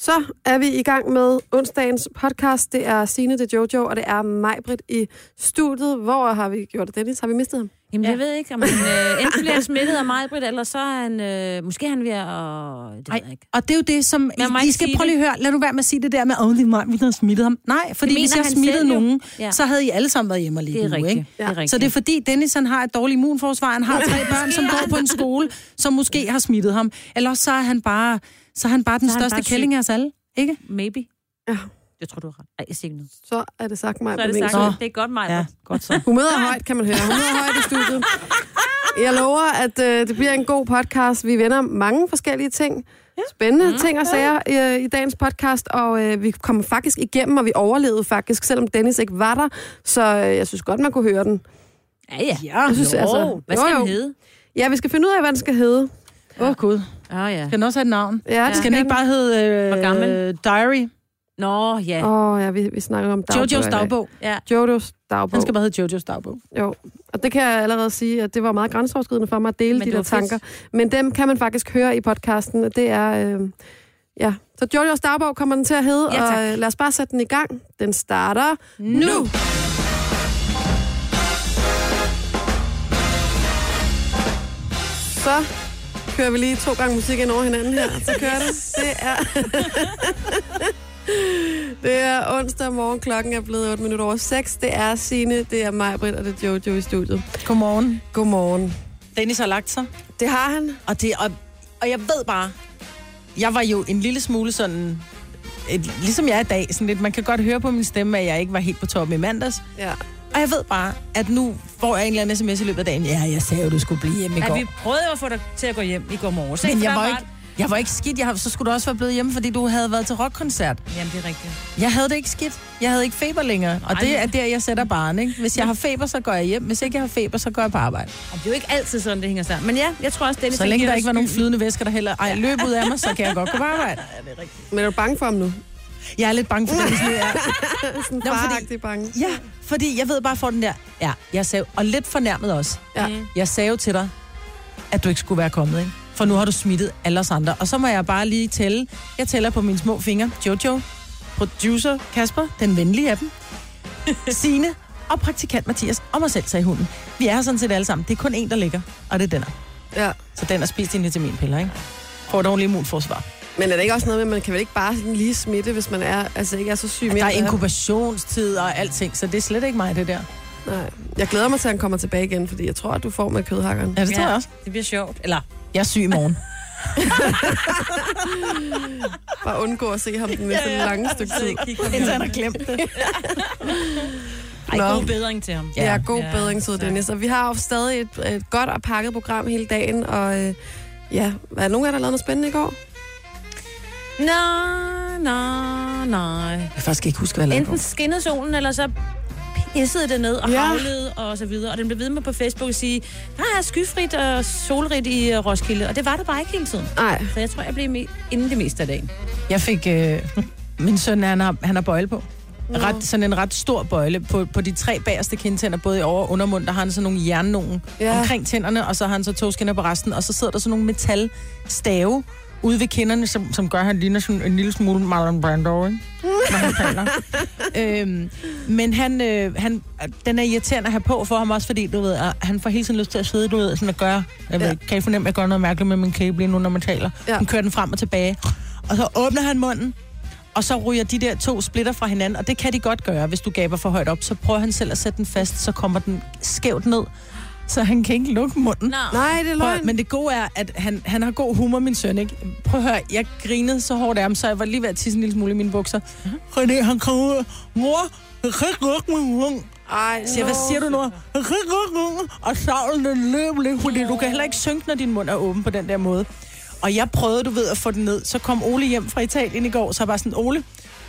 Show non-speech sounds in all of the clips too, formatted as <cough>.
Så er vi i gang med onsdagens podcast. Det er Signe, det er Jojo, og det er Majbrit i studiet. Hvor har vi gjort det, Dennis? Har vi mistet ham? Jamen, ja. jeg ved ikke, om han øh, enten bliver smittet af mig, Britt, eller så er han... Øh, måske er han ved at... Det ved Ej, jeg ikke. og det er jo det, som... Må I ikke skal prøve lige at høre. Lad nu være med at sige det der med, at mig, vi har smittet ham. Nej, fordi hvis jeg han smittede nogen, Ja. så havde I alle sammen været hjemme og ligge Det er nu, rigtigt. ikke? Det er rigtigt. Så det er fordi Dennis han har et dårligt immunforsvar. Han har tre børn, som går på en skole, som måske har smittet ham. Eller så er han bare, så er han bare den Så største bare kælling af os alle. Ikke? Maybe. Ja. Jeg tror, du har ret. Ej, jeg siger ikke noget. Så er det sagt mig. Så er det sagt. Nå. Det er godt, mig. Ja, godt så. Humøret er højt, kan man høre. Humøret er højt i studiet. Jeg lover, at øh, det bliver en god podcast. Vi vender mange forskellige ting. Spændende mm, ting og sager øh, i dagens podcast, og øh, vi kommer faktisk igennem, og vi overlevede faktisk, selvom Dennis ikke var der. Så øh, jeg synes godt, man kunne høre den. Ja, ja. Ja, Jeg synes, Jo, altså, hvad skal jo, jo. den hedde? Ja, vi skal finde ud af, hvad den skal hedde. Åh, oh, gud. Åh, oh, ja. Skal den også have et navn? Ja, det Skal den ikke bare hedde øh, Hvor gammel? Diary? Nå, ja. Åh, oh, ja, vi, vi snakker om dagbog. Jojos dagbog. ja. Jojos dagbog. Den skal bare hedde Jojos dagbog. Jo, og det kan jeg allerede sige, at det var meget grænseoverskridende for mig at dele Men de der var fedt. tanker. Men dem kan man faktisk høre i podcasten. Det er, øh, ja. Så Jojos dagbog kommer den til at hedde, Ja, tak. og øh, lad os bare sætte den i gang. Den starter nu. nu. Så kører vi lige to gange musik ind over hinanden her. Så kører det. Det er... <laughs> Det er onsdag morgen, klokken er blevet 8 minutter over 6. Det er Signe, det er mig, Britt, og det er Jojo i studiet. Godmorgen. Godmorgen. Dennis har lagt sig. Det har han. Og, det, og, og jeg ved bare, jeg var jo en lille smule sådan, et, ligesom jeg er i dag, sådan lidt, man kan godt høre på min stemme, at jeg ikke var helt på toppen i mandags. Ja. Og jeg ved bare, at nu får jeg en eller anden sms i løbet af dagen. Ja, jeg sagde jo, du skulle blive hjemme i ja. går. vi prøvede jo at få dig til at gå hjem i går morges. Men jeg var ikke, jeg var ikke skidt. Jeg, har- så skulle du også være blevet hjemme, fordi du havde været til rockkoncert. Jamen, det er rigtigt. Jeg havde det ikke skidt. Jeg havde ikke feber længere. Og Nej. det er der, jeg sætter barn, ikke? Hvis jeg har feber, så går jeg hjem. Hvis ikke jeg har feber, så går jeg på arbejde. Og det er jo ikke altid sådan, det hænger sammen. Men ja, jeg tror også, Dennis... Så han længe der ikke var nogen flydende væsker, der heller ej, løb ud af mig, så kan jeg godt gå på <laughs> arbejde. Men er du bange for ham nu? Jeg er lidt bange for <laughs> den nu. Ja. Sådan Nå, fordi- bange. Ja, fordi jeg ved bare for den der, ja, jeg sagde, og lidt fornærmet også. Ja. Mm. Jeg sagde jo til dig, at du ikke skulle være kommet, ikke? For nu har du smittet alle os andre. Og så må jeg bare lige tælle. Jeg tæller på mine små fingre. Jojo, producer Kasper, den venlige af dem, <laughs> Signe og praktikant Mathias og mig selv, sagde hunden. Vi er her sådan set alle sammen. Det er kun en, der ligger, og det er den her. Ja. Så den er spist ind til min piller, ikke? Får et ordentligt immunforsvar. Men er det ikke også noget med, at man kan vel ikke bare sådan lige smitte, hvis man er, altså ikke er så syg mere? Der er inkubationstid og alting, så det er slet ikke mig, det der. Nej. Jeg glæder mig til, at han kommer tilbage igen, fordi jeg tror, at du får med kødhakkeren. Ja, det tror jeg også. Det bliver sjovt. Eller, Jeg er syg i morgen. <laughs> Bare undgå at se ham den næste lange stykke tid. Indtil han har glemt det. ej, Nå. god bedring til ham. Ja, ja god Ja, bedring til. Dennis. Og vi har jo stadig et, et godt og pakket program hele dagen, og øh, ja, er der nogen af jer, der lavede noget spændende i går? Nej, nej, nej. Jeg kan faktisk ikke huske, hvad jeg lavede. Enten skinnede solen, eller så pissede det ned og Ja. havlede og så videre. Og den blev ved med på Facebook at sige, der er skyfrit og solrigt i øh, Roskilde. Og det var der bare ikke hele tiden. Nej. Så jeg tror, jeg blev me- inden det meste af dagen. Jeg fik... Øh, <laughs> min søn, han har, han har bøjle på. Ret, sådan en ret stor bøjle på, på de tre bagerste kindtænder, både i over- og undermund, der har han sådan nogle jernnogen ja. omkring tænderne, og så har han så to skinner på resten, og så sidder der sådan nogle metalstave ude ved kinderne, som, som gør, at han ligner sådan en lille smule Marlon Brando, ikke? når han taler. <laughs> øhm, men han, øh, han, den er irriterende at have på for ham også, fordi du ved, at han får hele tiden lyst til at sidde, du ved, sådan at gøre, jeg ved, Ja. kan I fornemme, at jeg gør noget mærkeligt med min kæbe lige nu, når man taler? Ja. Han kører den frem og tilbage, og så åbner han munden, og så ryger de der to splitter fra hinanden, og det kan de godt gøre, hvis du gaber for højt op. Så prøver han selv at sætte den fast, så kommer den skævt ned, så han kan ikke lukke munden. Nå. Nej, det er Prøv, løgn. men det gode er, at han, han har god humor, min søn, ikke? Prøv at høre, jeg grinede så hårdt af ham, så jeg var lige ved at tisse en lille smule i mine bukser. René, han kom ud, mor, jeg kan ikke lukke min mund. Ej, Siger, hvad siger du nu? Jeg kan ikke lukke min mund. Og savlen den løb lidt, fordi du kan heller ikke synke, når din mund er åben på den der måde. Og jeg prøvede, du ved, at få den ned. Så kom Ole hjem fra Italien i går, så jeg var sådan, Ole,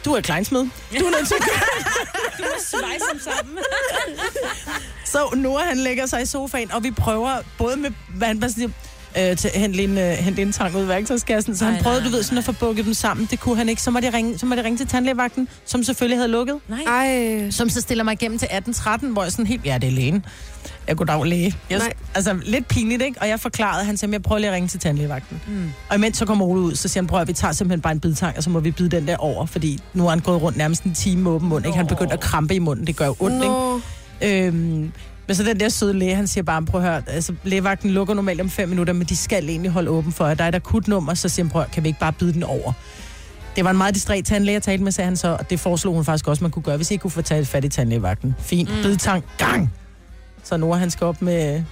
du er kleinsmed. Du er nødt til at <laughs> gøre Du må svejse dem sammen. <laughs> Så Nora, han lægger sig i sofaen, og vi prøver både med, hvad han bare siger, øh, til at hente en, øh, hente en tang ud af værktøjskassen. Så han Nej, prøvede, nej, du ved, sådan at få bukket dem sammen. Det kunne han ikke. Så må de ringe, så må de ringe til tandlægevagten, som selvfølgelig havde lukket. Nej. Ej, Som så stiller mig igennem til 18.13, hvor jeg sådan helt, ja, det er lægen. Jeg kunne dog læge. Jeg, Nej. altså, lidt pinligt, ikke? Og jeg forklarede, han sagde, jeg prøver lige at ringe til tandlægevagten. Mm. Og imens så kommer Ole ud, så siger han, prøv at vi tager simpelthen bare en bidtang, og så må vi bide den der over, fordi nu har han gået rundt nærmest en time med åben mund, ikke? Han begyndte at krampe i munden, det gør jo ondt, ikke? Øhm, men så den der søde læge, han siger bare, prøv at høre, altså lægevagten lukker normalt om fem minutter, men de skal egentlig holde åben for jer. Der er et akut nummer, så siger han, prøv at kan vi ikke bare bide den over? Det var en meget distræt tandlæge, jeg talte med, sagde han så, og det foreslog hun faktisk også, man kunne gøre, hvis I ikke kunne få taget fat i tandlægevagten. Fint, mm. bidtang, gang! Så Nora, han skal op med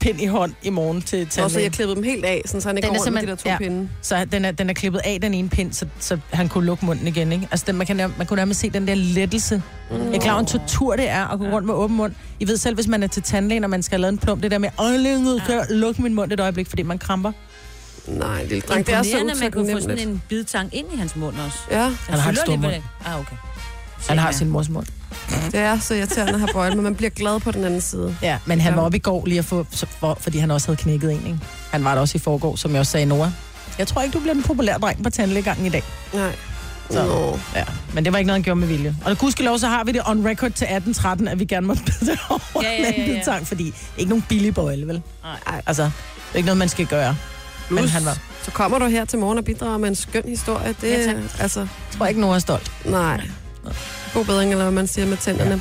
pind i hånd i morgen til Nå, så tandlægen. jeg klippede dem helt af, sådan, så han ikke Den er går rundt med de der to simpelthen- pinde. Så den er, den er klippet af, den ene pind, så, så han kunne lukke munden igen, ikke? Altså, den, man, kan, man kunne nærmest se den der lettelse. Mm. Jeg er klar, over, en tortur det er at gå rundt med åben mund. I ved selv, hvis man er til tandlægen, og man skal have lavet en plump, det der med, åh, kan jeg lukke min mund et øjeblik, fordi man kramper. Nej, lille dreng, det er så man kunne få sådan en bidtang ind i hans mund også. Ja, Han har et stort mund. Ah, okay. Han har sin mors mund. det er så irriterende at have bøjle, men man bliver glad på den anden side. Ja, men han var oppe i går lige at få, for, fordi han også havde knækket en, ikke? Han var der også i forgår, som jeg også sagde, Nora. Jeg tror ikke, du bliver den populære dreng på tandlægegangen i dag. Nej. Så. Nå. Ja, men det var ikke noget, han gjorde med vilje. Og gudskelov, så har vi det on record til 18.13, at vi gerne må bide det over Ja, ja, ja, ja. bidtang, fordi ikke nogen billig bøjle, vel? Nej. Altså, det er ikke noget, man skal gøre. Men Plus, han var, Så kommer du her til morgen og bidrager med en skøn historie. Det Ja, er, tak. altså, jeg tror ikke, Nora er stolt. nej. God bedring, eller hvad man siger med tænderne.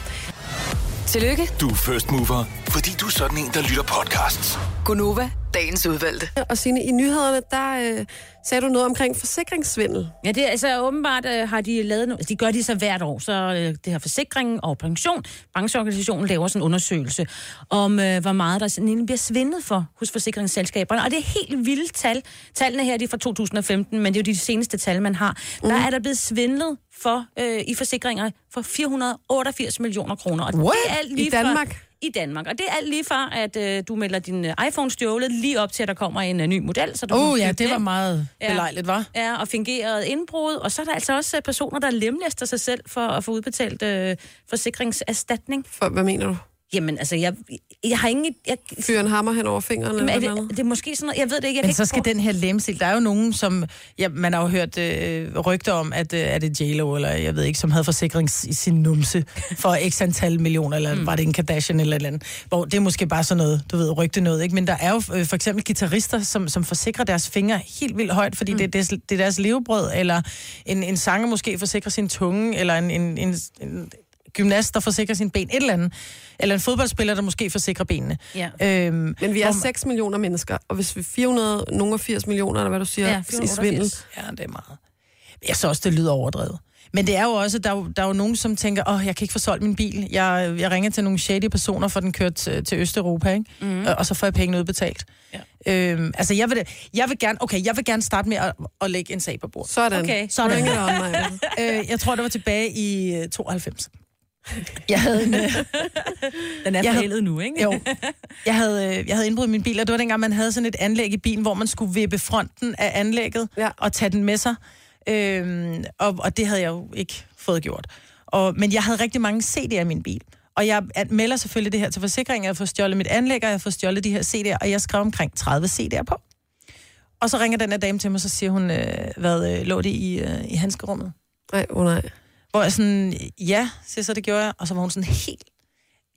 Tillykke, Du er first mover, fordi du er sådan en, der lytter podcasts. Gunova, dagens udvalgte. Og Signe, i nyhederne, der øh, sagde du noget omkring forsikringssvindel. Ja, det er altså åbenbart øh, har de lavet noget, de gør de så hvert år, så øh, det her forsikring og pension, brancheorganisationen laver sådan en undersøgelse om, øh, hvor meget der sådan egentlig bliver svindlet for hos forsikringsselskaberne. Og det er helt vilde tal. Tallene her de er fra 2015, men det er jo de seneste tal, man har. Mm. Der er der blevet svindlet for øh, i forsikringer for 488 millioner kroner. Og What? Det er alt I lige fra- Danmark? i Danmark. Og det er alt lige fra, at øh, du melder din øh, iPhone stjålet, lige op til, at der kommer en øh, ny model. Så du oh, ja, det var meget Ja. belejligt, var? Ja, og fingeret indbrud. Og så er der altså også øh, personer, der lemlæster sig selv for at få udbetalt øh, forsikringserstatning. For, hvad mener du? Jamen, altså, jeg, jeg har ingen... Jeg, Fyre en hammer hen over fingeren? men Eller er det, det er måske sådan noget... Jeg ved det ikke. Jeg kan Men ikke så skal for- den her lemstil, der er jo nogen, som... Ja, man har jo hørt øh, rygter om, at øh, er det J-Lo, eller jeg ved ikke, som havde forsikring i sin numse for x antal millioner, eller mm. var det en Kardashian eller eller andet. Hvor det er måske bare sådan noget, du ved, rygte noget, ikke? Men der er jo øh, for eksempel guitarister, som, som forsikrer deres fingre helt vildt højt, fordi mm. det, det, er- det er deres levebrød, eller en, en sanger måske forsikrer sin tunge, eller en, en, en, en gymnast, der forsikrer sin ben, et eller andet. Eller en fodboldspiller, der måske forsikrer benene. Ja. Øhm, Men vi er hvor- 6 millioner mennesker, og hvis vi er 400, nogen er 80 millioner, eller hvad du siger, Ja, ja, i 488. svindel. Ja, det er meget. Jeg synes også, det lyder overdrevet. Men det er jo også, der er jo, der er jo nogen, som tænker, åh, oh, jeg kan ikke få solgt min bil. Jeg, jeg ringer til nogle shady personer, for den kørt til, til Østeuropa, ikke? Mm. Og så får jeg pengene udbetalt. Ja. Øhm, altså, jeg vil, jeg vil gerne, okay, jeg vil gerne starte med at, at lægge en sag på bordet. Sådan. Okay. Sådan. Bring it on, <laughs> øh, jeg tror, det var tilbage i øh, 92. Jeg havde en, øh, Den er Jeg forældet nu, ikke? jo, jeg havde, øh, jeg havde indbrudt min bil, og det var dengang, man havde sådan et anlæg i bilen, hvor man skulle vippe fronten af anlægget Ja. og tage den med sig. Øhm, og, og det havde jeg jo ikke fået gjort. Og, men jeg havde rigtig mange CD'er i min bil. Og jeg melder selvfølgelig det her til forsikringen. Jeg har fået stjålet mit anlæg, og jeg har fået stjålet de her CD'er, og jeg skrev omkring 30 CD'er på. Og så ringer den her dame til mig, så siger hun, øh, hvad øh, lå det i, øh, i handskerummet? Nej, oh nej. Hvor jeg sådan, ja, siger så det gjorde jeg. Og så var hun sådan helt,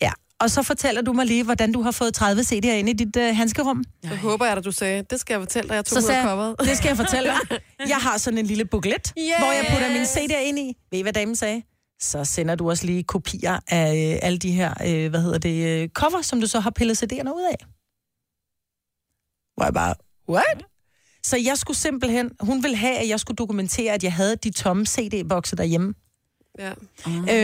ja. Og så fortæller du mig lige, hvordan du har fået 30 CD'er ind i dit øh, handskerum. Så håber jeg, at du sagde, det skal jeg fortælle dig, jeg tog Så ud af coveret. det skal jeg fortælle dig. <laughs> Jeg har sådan en lille booklet, Yes! hvor jeg putter mine CD'er ind i. Ved I, hvad damen sagde? Så sender du også lige kopier af øh, alle de her, øh, hvad hedder det, øh, cover, som du så har pillet CD'erne ud af. Hvor jeg bare, what? Så jeg skulle simpelthen, hun ville have, at jeg skulle dokumentere, at jeg havde de tomme CD-bokse derhjemme. Ja.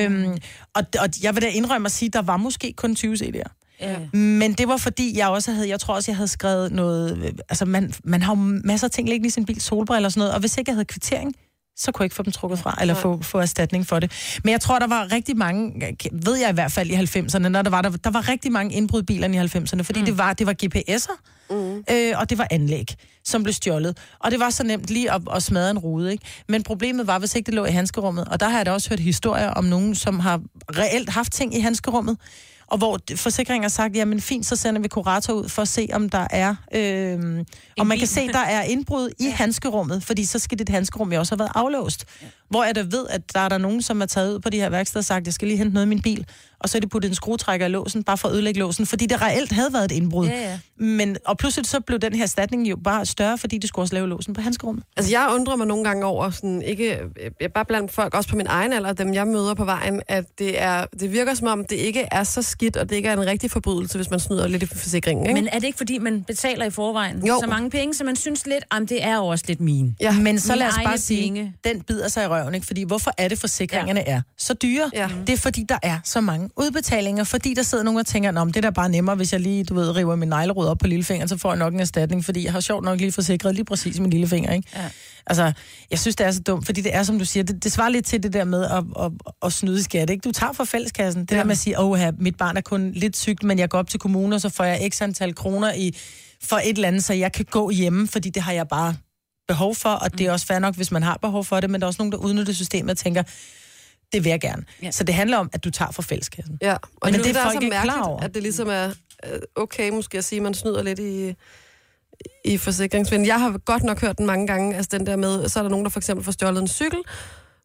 Øhm, og, og jeg vil da indrømme at sige, at der var måske kun 20 CD'er. Ja. Men det var fordi, jeg også havde, jeg tror også, jeg havde skrevet noget, øh, altså man, man har jo masser af ting liggende i sin bil, solbriller og sådan noget, og hvis ikke jeg havde kvittering, så kunne jeg ikke få dem trukket fra, eller få, få erstatning for det. Men jeg tror, der var rigtig mange, ved jeg i hvert fald i 90'erne, når der var, der, der var rigtig mange indbrud i bilerne i 90'erne, fordi mm. det, var, det var GPS'er, mm. øh, og det var anlæg, som blev stjålet. Og det var så nemt lige at, at smadre en rude, ikke? Men problemet var, hvis ikke det lå i handskerummet, og der har jeg da også hørt historier om nogen, som har reelt haft ting i handskerummet, og hvor forsikringen har sagt, jamen fint, så sender vi kurator ud for at se, om der er, øh, om man kan se, der er indbrud i <laughs> handskerummet, fordi så skal dit handskerum jo også have været aflåst. Ja. Hvor jeg da ved, at der er der nogen, som er taget ud på de her værksteder og sagt, jeg skal lige hente noget i min bil, og så er de puttet en skruetrækker i låsen, bare for at ødelægge låsen, fordi det reelt havde været et indbrud. Ja, ja. Men, og pludselig så blev den her erstatning jo bare større, fordi de skulle også lave låsen på handskerummet. Altså, jeg undrer mig nogle gange over, sådan, ikke, jeg bare blandt folk, også på min egen alder, dem jeg møder på vejen, at det, er, det virker som om, det ikke er så skidt, og det ikke er en rigtig forbrydelse, hvis man snyder lidt i forsikringen. Ikke? Men er det ikke, fordi man betaler i forvejen Jo. så mange penge, så man synes lidt, at det er også lidt min? ja. Men så Mine lad os bare sige, penge. den bider sig i røven, ikke? Fordi hvorfor er det, forsikringerne ja. er så dyre? Ja. Det er, fordi der er så mange udbetalinger, fordi der sidder nogen og tænker, om det er da bare nemmere, hvis jeg lige, du ved, river min neglerod op på lillefingeren, så får jeg nok en erstatning, fordi jeg har sjovt nok lige forsikret lige præcis min lillefinger, ikke? Ja. Altså, jeg synes, det er så dumt, fordi det er, som du siger, det, det svarer lidt til det der med at, at, at snyde i skat, ikke? Du tager fra fælleskassen. Det ja. der med at sige, åh, mit barn er kun lidt sygt, men jeg går op til kommunen, og så får jeg x antal kroner i, for et eller andet, så jeg kan gå hjemme, fordi det har jeg bare behov for, og det er også fair nok, hvis man har behov for det, men der er også nogen, der udnytter systemet og tænker, det vil jeg gerne. Ja. Så det handler om, at du tager fra fælleskassen. Ja, og Men det, det er er folk så ikke klar mærkeligt, over. at det ligesom er øh, okay måske at sige, at man snyder lidt i, i forsikringsvind. Jeg har godt nok hørt den mange gange, altså den der med, så er der nogen, der for eksempel får stjålet en cykel,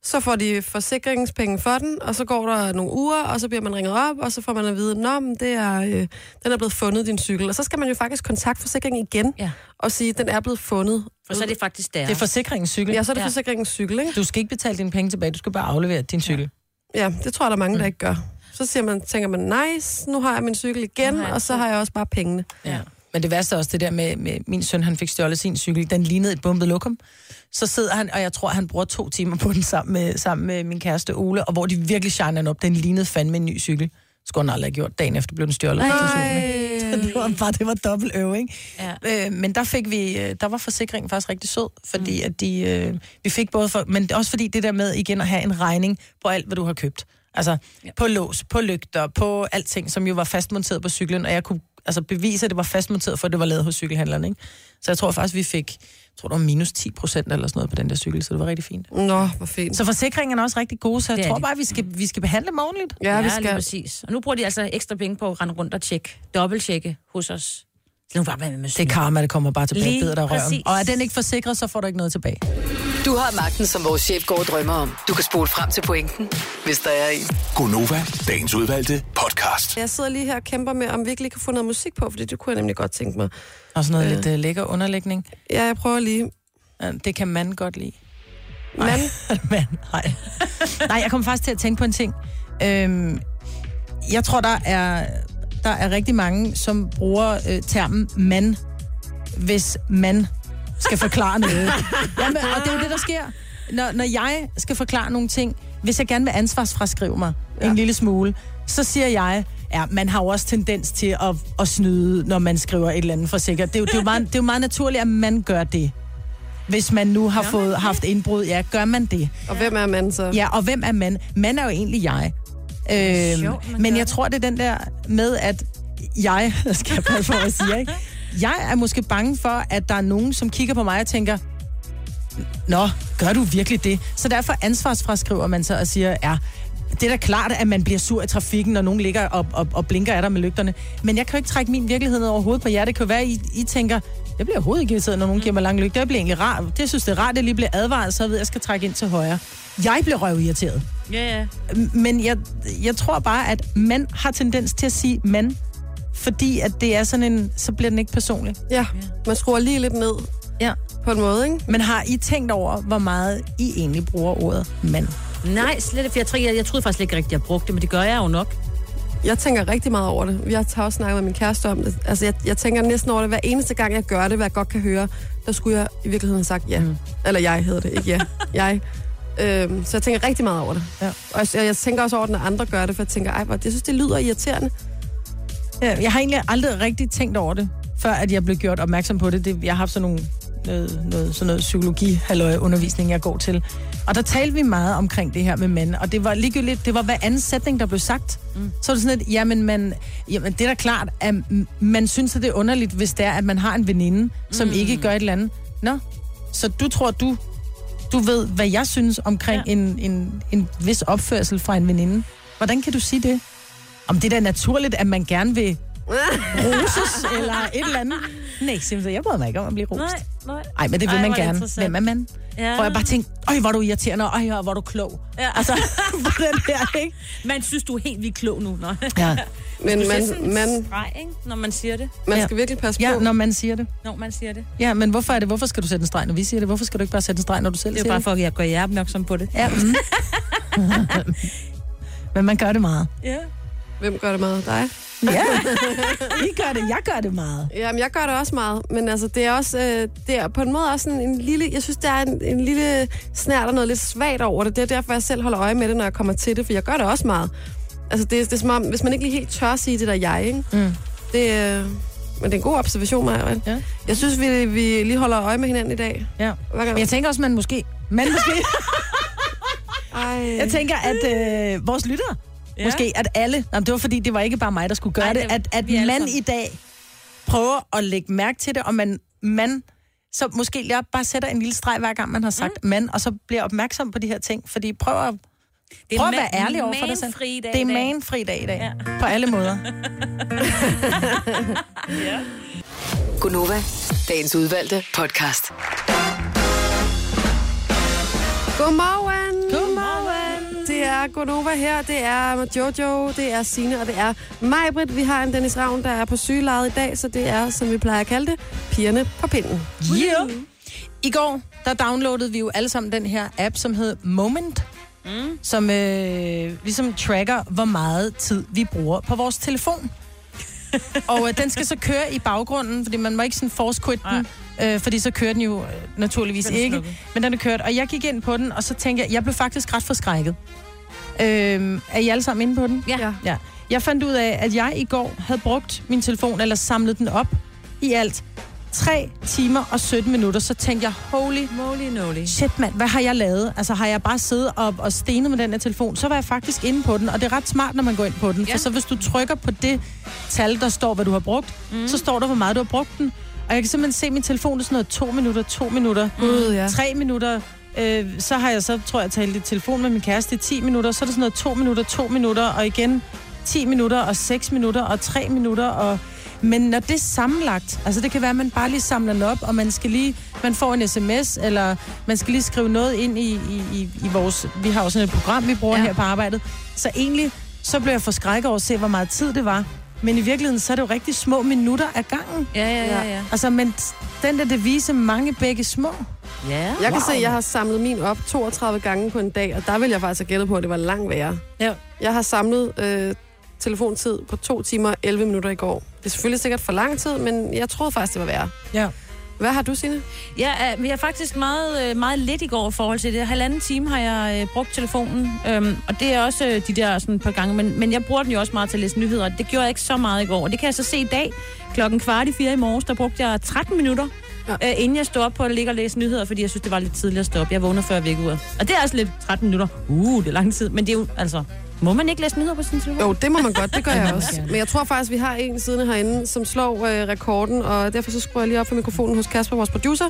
så får de forsikringspenge for den, og så går der nogle uger, og så bliver man ringet op, og så får man at vide, Nå, men det er, øh, den er blevet fundet, din cykel. Og så skal man jo faktisk kontakte forsikringen igen, Ja. og sige, den er blevet fundet. For så er det faktisk der. Det er forsikringens cykel. Ja, så er det Ja. forsikringens cykel, ikke? Du skal ikke betale dine penge tilbage, du skal bare aflevere din cykel. Ja, det tror jeg, der er mange, Mm. der ikke gør. Så siger man, tænker man, nice, nu har jeg min cykel igen, og så har jeg også bare pengene. Ja. Men det værste er også det der med, med min søn, han fik stjålet sin cykel. Den lignede et bumpet lokum. Så sidder han, og jeg tror, han bruger to timer på den sammen med, sammen med min kæreste Ole, og hvor de virkelig shiner den op. Den lignede fandme en ny cykel. Skulle han aldrig have gjort. Dagen efter blev den stjålet. <laughs> det var bare, det var dobbelt ikke? Ja. Øh, men der fik vi, øh, der var forsikringen faktisk rigtig sød, fordi at de, øh, vi fik både for, men også fordi det der med igen at have en regning på alt, hvad du har købt. Altså ja. på lås, på lygter, på alting, som jo var fastmonteret på cyklen, og jeg kunne altså bevise, at det var fastmonteret, for det var lavet hos cykelhandleren, ikke? Så jeg tror faktisk, vi fik, jeg tror, det var minus 10 procent eller sådan noget på den der cykel, så det var rigtig fint. Nå, hvor fint. Så forsikringen er også rigtig gode, så jeg Det tror de. bare, vi skal, vi skal behandle dem ordentligt. Ja, vi lige skal. præcis. Og nu bruger de altså ekstra penge på at rende rundt og tjekke, dobbelttjekke hos os. Nu bare være med med Det er karma, det kommer bare tilbage dig i røven. Og er den ikke forsikret, så får du ikke noget tilbage. Du har magten, som vores chef går og drømmer om. Du kan spole frem til pointen, hvis der er en. Gonova, dagens udvalgte podcast. Jeg sidder lige her og kæmper med, om vi ikke lige kan få noget musik på, fordi det kunne jeg nemlig godt tænke mig. Og sådan noget øh. lidt uh, lækker underlægning. Ja, jeg prøver lige. Ja, Det kan man godt lide. Men, Men, nej. <laughs> <laughs> nej, jeg kom faktisk til at tænke på en ting. Øhm, jeg tror, der er, der er rigtig mange, som bruger øh, termen mand, hvis man skal forklare <laughs> noget. Jamen, og det er jo det, der sker. Når, når jeg skal forklare nogle ting, hvis jeg gerne vil ansvarsfraskrive mig ja. en lille smule, så siger jeg, ja, man har jo også tendens til at, at snyde, når man skriver et eller andet for sikkert. Det er, jo, det, er jo meget, det er jo meget naturligt, at man gør det. Hvis man nu har fået haft indbrud, ja, gør man det. og hvem er man så? Ja, og hvem er man? Man er jo egentlig jeg. Øhm, sjovt, men jeg tror, det er den der med, at jeg, <laughs> skal jeg passe for at sige, ikke? Jeg er måske bange for, at der er nogen, som kigger på mig og tænker, Nå, gør du virkelig det? Så derfor ansvarsfraskriver man sig og siger, ja, det er da klart, at man bliver sur i trafikken, når nogen ligger og, og, og blinker af dig med lygterne. Men jeg kan jo ikke trække min virkelighed ned over hovedet på jer. Det kan være, at I, I tænker, jeg bliver overhovedet ikke irriteret, når nogen giver mig lange lygter. Jeg bliver egentlig rart. Det synes det er rart, at jeg lige bliver advaret, så jeg ved, at jeg skal trække ind til højre. Jeg bliver røvirriteret. Ja, ja. Men jeg, jeg tror bare, at mænd har tendens til at sige mand, fordi at det er sådan en, så bliver den ikke personlig. Ja, man skruer lige lidt ned Ja. på en måde, ikke? Men har I tænkt over, hvor meget I egentlig bruger ordet mand? Nej, slet ikke. For jeg, tror, jeg, jeg troede faktisk ikke rigtigt, at jeg brugte det, men det gør jeg jo nok. Jeg tænker rigtig meget over det. Jeg har også snakket med min kæreste om det. Altså, jeg, jeg tænker næsten over det. Hver eneste gang, jeg gør det, hvad jeg godt kan høre, der skulle jeg i virkeligheden have sagt ja. Mm. Eller jeg hedder det, ikke ja. <laughs> jeg. Øhm, så jeg tænker rigtig meget over det. Ja. Og jeg, jeg tænker også over det, når andre gør det, for jeg tænker, ej, hvor, jeg synes, det lyder irriterende. Ja, jeg har egentlig aldrig rigtig tænkt over det, før at jeg blev gjort opmærksom på det. det jeg har haft sådan nogle noget, noget, sådan noget psykologi undervisning jeg går til. Og der talte vi meget omkring det her med mænd, og det var ligegyldigt, det var hver anden sætning, der blev sagt. Mm. Så var det sådan lidt, jamen, man, jamen det er da klart, at man synes, at det er underligt, hvis det er, at man har en veninde, som mm. ikke gør et eller andet. Nå, så du tror, du, du ved, hvad jeg synes omkring ja. En, en, en vis opførsel fra en veninde. Hvordan kan du sige det? Om det er da naturligt, at man gerne vil <laughs> roses eller et eller andet. Nej, simpelthen, jeg bryder mig ikke om at blive rost. Nej, nej. Nej, men det vil Ej, man er det gerne. Hvem er man? Ja. Og jeg bare tænkte, øj, hvor er du irriterende, og øj, hvor er du klog. Ja. Altså, <laughs> den her, ikke? Man synes, du er helt vildt klog nu. Nå. Ja, <laughs> Men man, man, streg, ikke? når man siger det. man Ja. skal virkelig passe ja på. når man siger det. Når man siger det. Ja, men hvorfor er det? Hvorfor skal du sætte en streg, når vi siger det? Hvorfor skal du ikke bare sætte en streg, når du selv Det er siger jo bare det? for, at jeg gør jer opmærksom på det. Ja. Mm. <laughs> men man gør det meget. Ja. Hvem gør det med dig? Ja, <laughs> I gør det. Jeg gør det meget. Jamen, jeg gør det også meget, men altså, det er også, øh, det er på en måde også sådan en lille, jeg synes, der er en, en lille snært og noget lidt svagt over det. Det er derfor, jeg selv holder øje med det, når jeg kommer til det, for jeg gør det også meget. Altså, det, det er som om, hvis man ikke lige helt tør sige det der jeg, ikke? Mm. Det, øh, men det er en god observation, Maja. Ja. Jeg synes, vi, vi lige holder øje med hinanden i dag. Ja. Men jeg tænker også, man måske... Man måske... <laughs> Ej. Jeg tænker, at øh, vores lyttere... Ja. Måske, at alle... Jamen, det var fordi, det var ikke bare mig, der skulle gøre Ej, det. det- At, at man i dag prøver at lægge mærke til det, og man... man så måske jeg bare sætter en lille streg hver gang, man har sagt mm. man, og så bliver opmærksom på de her ting. Fordi prøv at, Det prøv at være ærlig over for dig selv. manfri dag Det er manfri dag i dag. Ja. På alle måder. <laughs> Gunova, dagens udvalgte podcast. Godmorgen! Det er Gonova her, det er Jojo, det er Sine og det er Majbrit. Vi har en Dennis Ravn, der er på sygelejet i dag, så det er, som vi plejer at kalde det, pigerne på pinden. Yeah. I går, der downloadede vi jo alle sammen den her app, som hedder Moment, mm. som øh, ligesom tracker, hvor meget tid vi bruger på vores telefon. <laughs> og øh, den skal så køre i baggrunden, fordi man må ikke sådan force quit den, øh, fordi så kører den jo øh, naturligvis Den ikke. slukket. Men den er kørt, og jeg gik ind på den, og så tænkte jeg, jeg blev faktisk ret forskrækket. Øh, er I alle sammen inde på den? Ja. Ja. Ja. Jeg fandt ud af, at jeg i går havde brugt min telefon, eller samlet den op i alt 3 timer og 17 minutter. Så tænkte jeg, holy Moly noli. shit mand, hvad har jeg lavet? Altså har jeg bare siddet op og stenet med den her telefon? Så var jeg faktisk inde på den, og det er ret smart, når man går ind på den. Ja. For så hvis du trykker på det tal, der står, hvad du har brugt, mm. så står der, hvor meget du har brugt den. Og jeg kan simpelthen se, min telefon er sådan noget to minutter, to minutter, Gud, ja. tre minutter. Øh, så har jeg så, tror jeg, talt i telefon med min kæreste i 10 minutter. Så er det sådan noget to minutter, to minutter, og igen 10 minutter, og 6 minutter, og 3 minutter, og... Men når det er sammenlagt, altså det kan være, at man bare lige samler den op, og man skal lige, man får en sms, eller man skal lige skrive noget ind i, i, i, i vores, vi har jo sådan et program, vi bruger. Ja. her på arbejdet. Så egentlig, så blev jeg forskrækket over at se, hvor meget tid det var. Men i virkeligheden, så er det jo rigtig små minutter af gangen. Ja, ja, ja, ja. Altså, men den der devise, mange begge små. Ja. Jeg kan Wow. se, at jeg har samlet min op 32 gange på en dag, og der vil jeg faktisk have gættet på, at det var langt værre. Ja. Jeg har samlet øh, telefontid på 2 timer og 11 minutter i går. Det er selvfølgelig sikkert for lang tid, men jeg troede faktisk, det var værre. Ja. Hvad har du, Signe? Jeg er, jeg er faktisk meget, øh, meget lidt i går i forhold til det. Halvanden time har jeg øh, brugt telefonen, øhm, og det er også øh, de der sådan et par gange, men, men jeg bruger den jo også meget til at læse nyheder. Det gjorde jeg ikke så meget i går, og det kan jeg så se i dag. Klokken kvart i fire i morges, der brugte jeg 13 minutter, Ja. ja. øh, inden jeg stod op på at ligge og læse nyheder, fordi jeg synes, det var lidt tidligt at stå op. Jeg vågner før vækkeuret. Og det er altså lidt 13 minutter. Uh, det er lang tid, men det er jo, altså... Må man ikke læse nyheder på sin telefon? Jo, det må man godt, det gør <laughs> jeg også. Men jeg tror faktisk, vi har en siden herinde, som slår øh, rekorden, og derfor så skruer jeg lige op for mikrofonen hos Kasper, vores producer.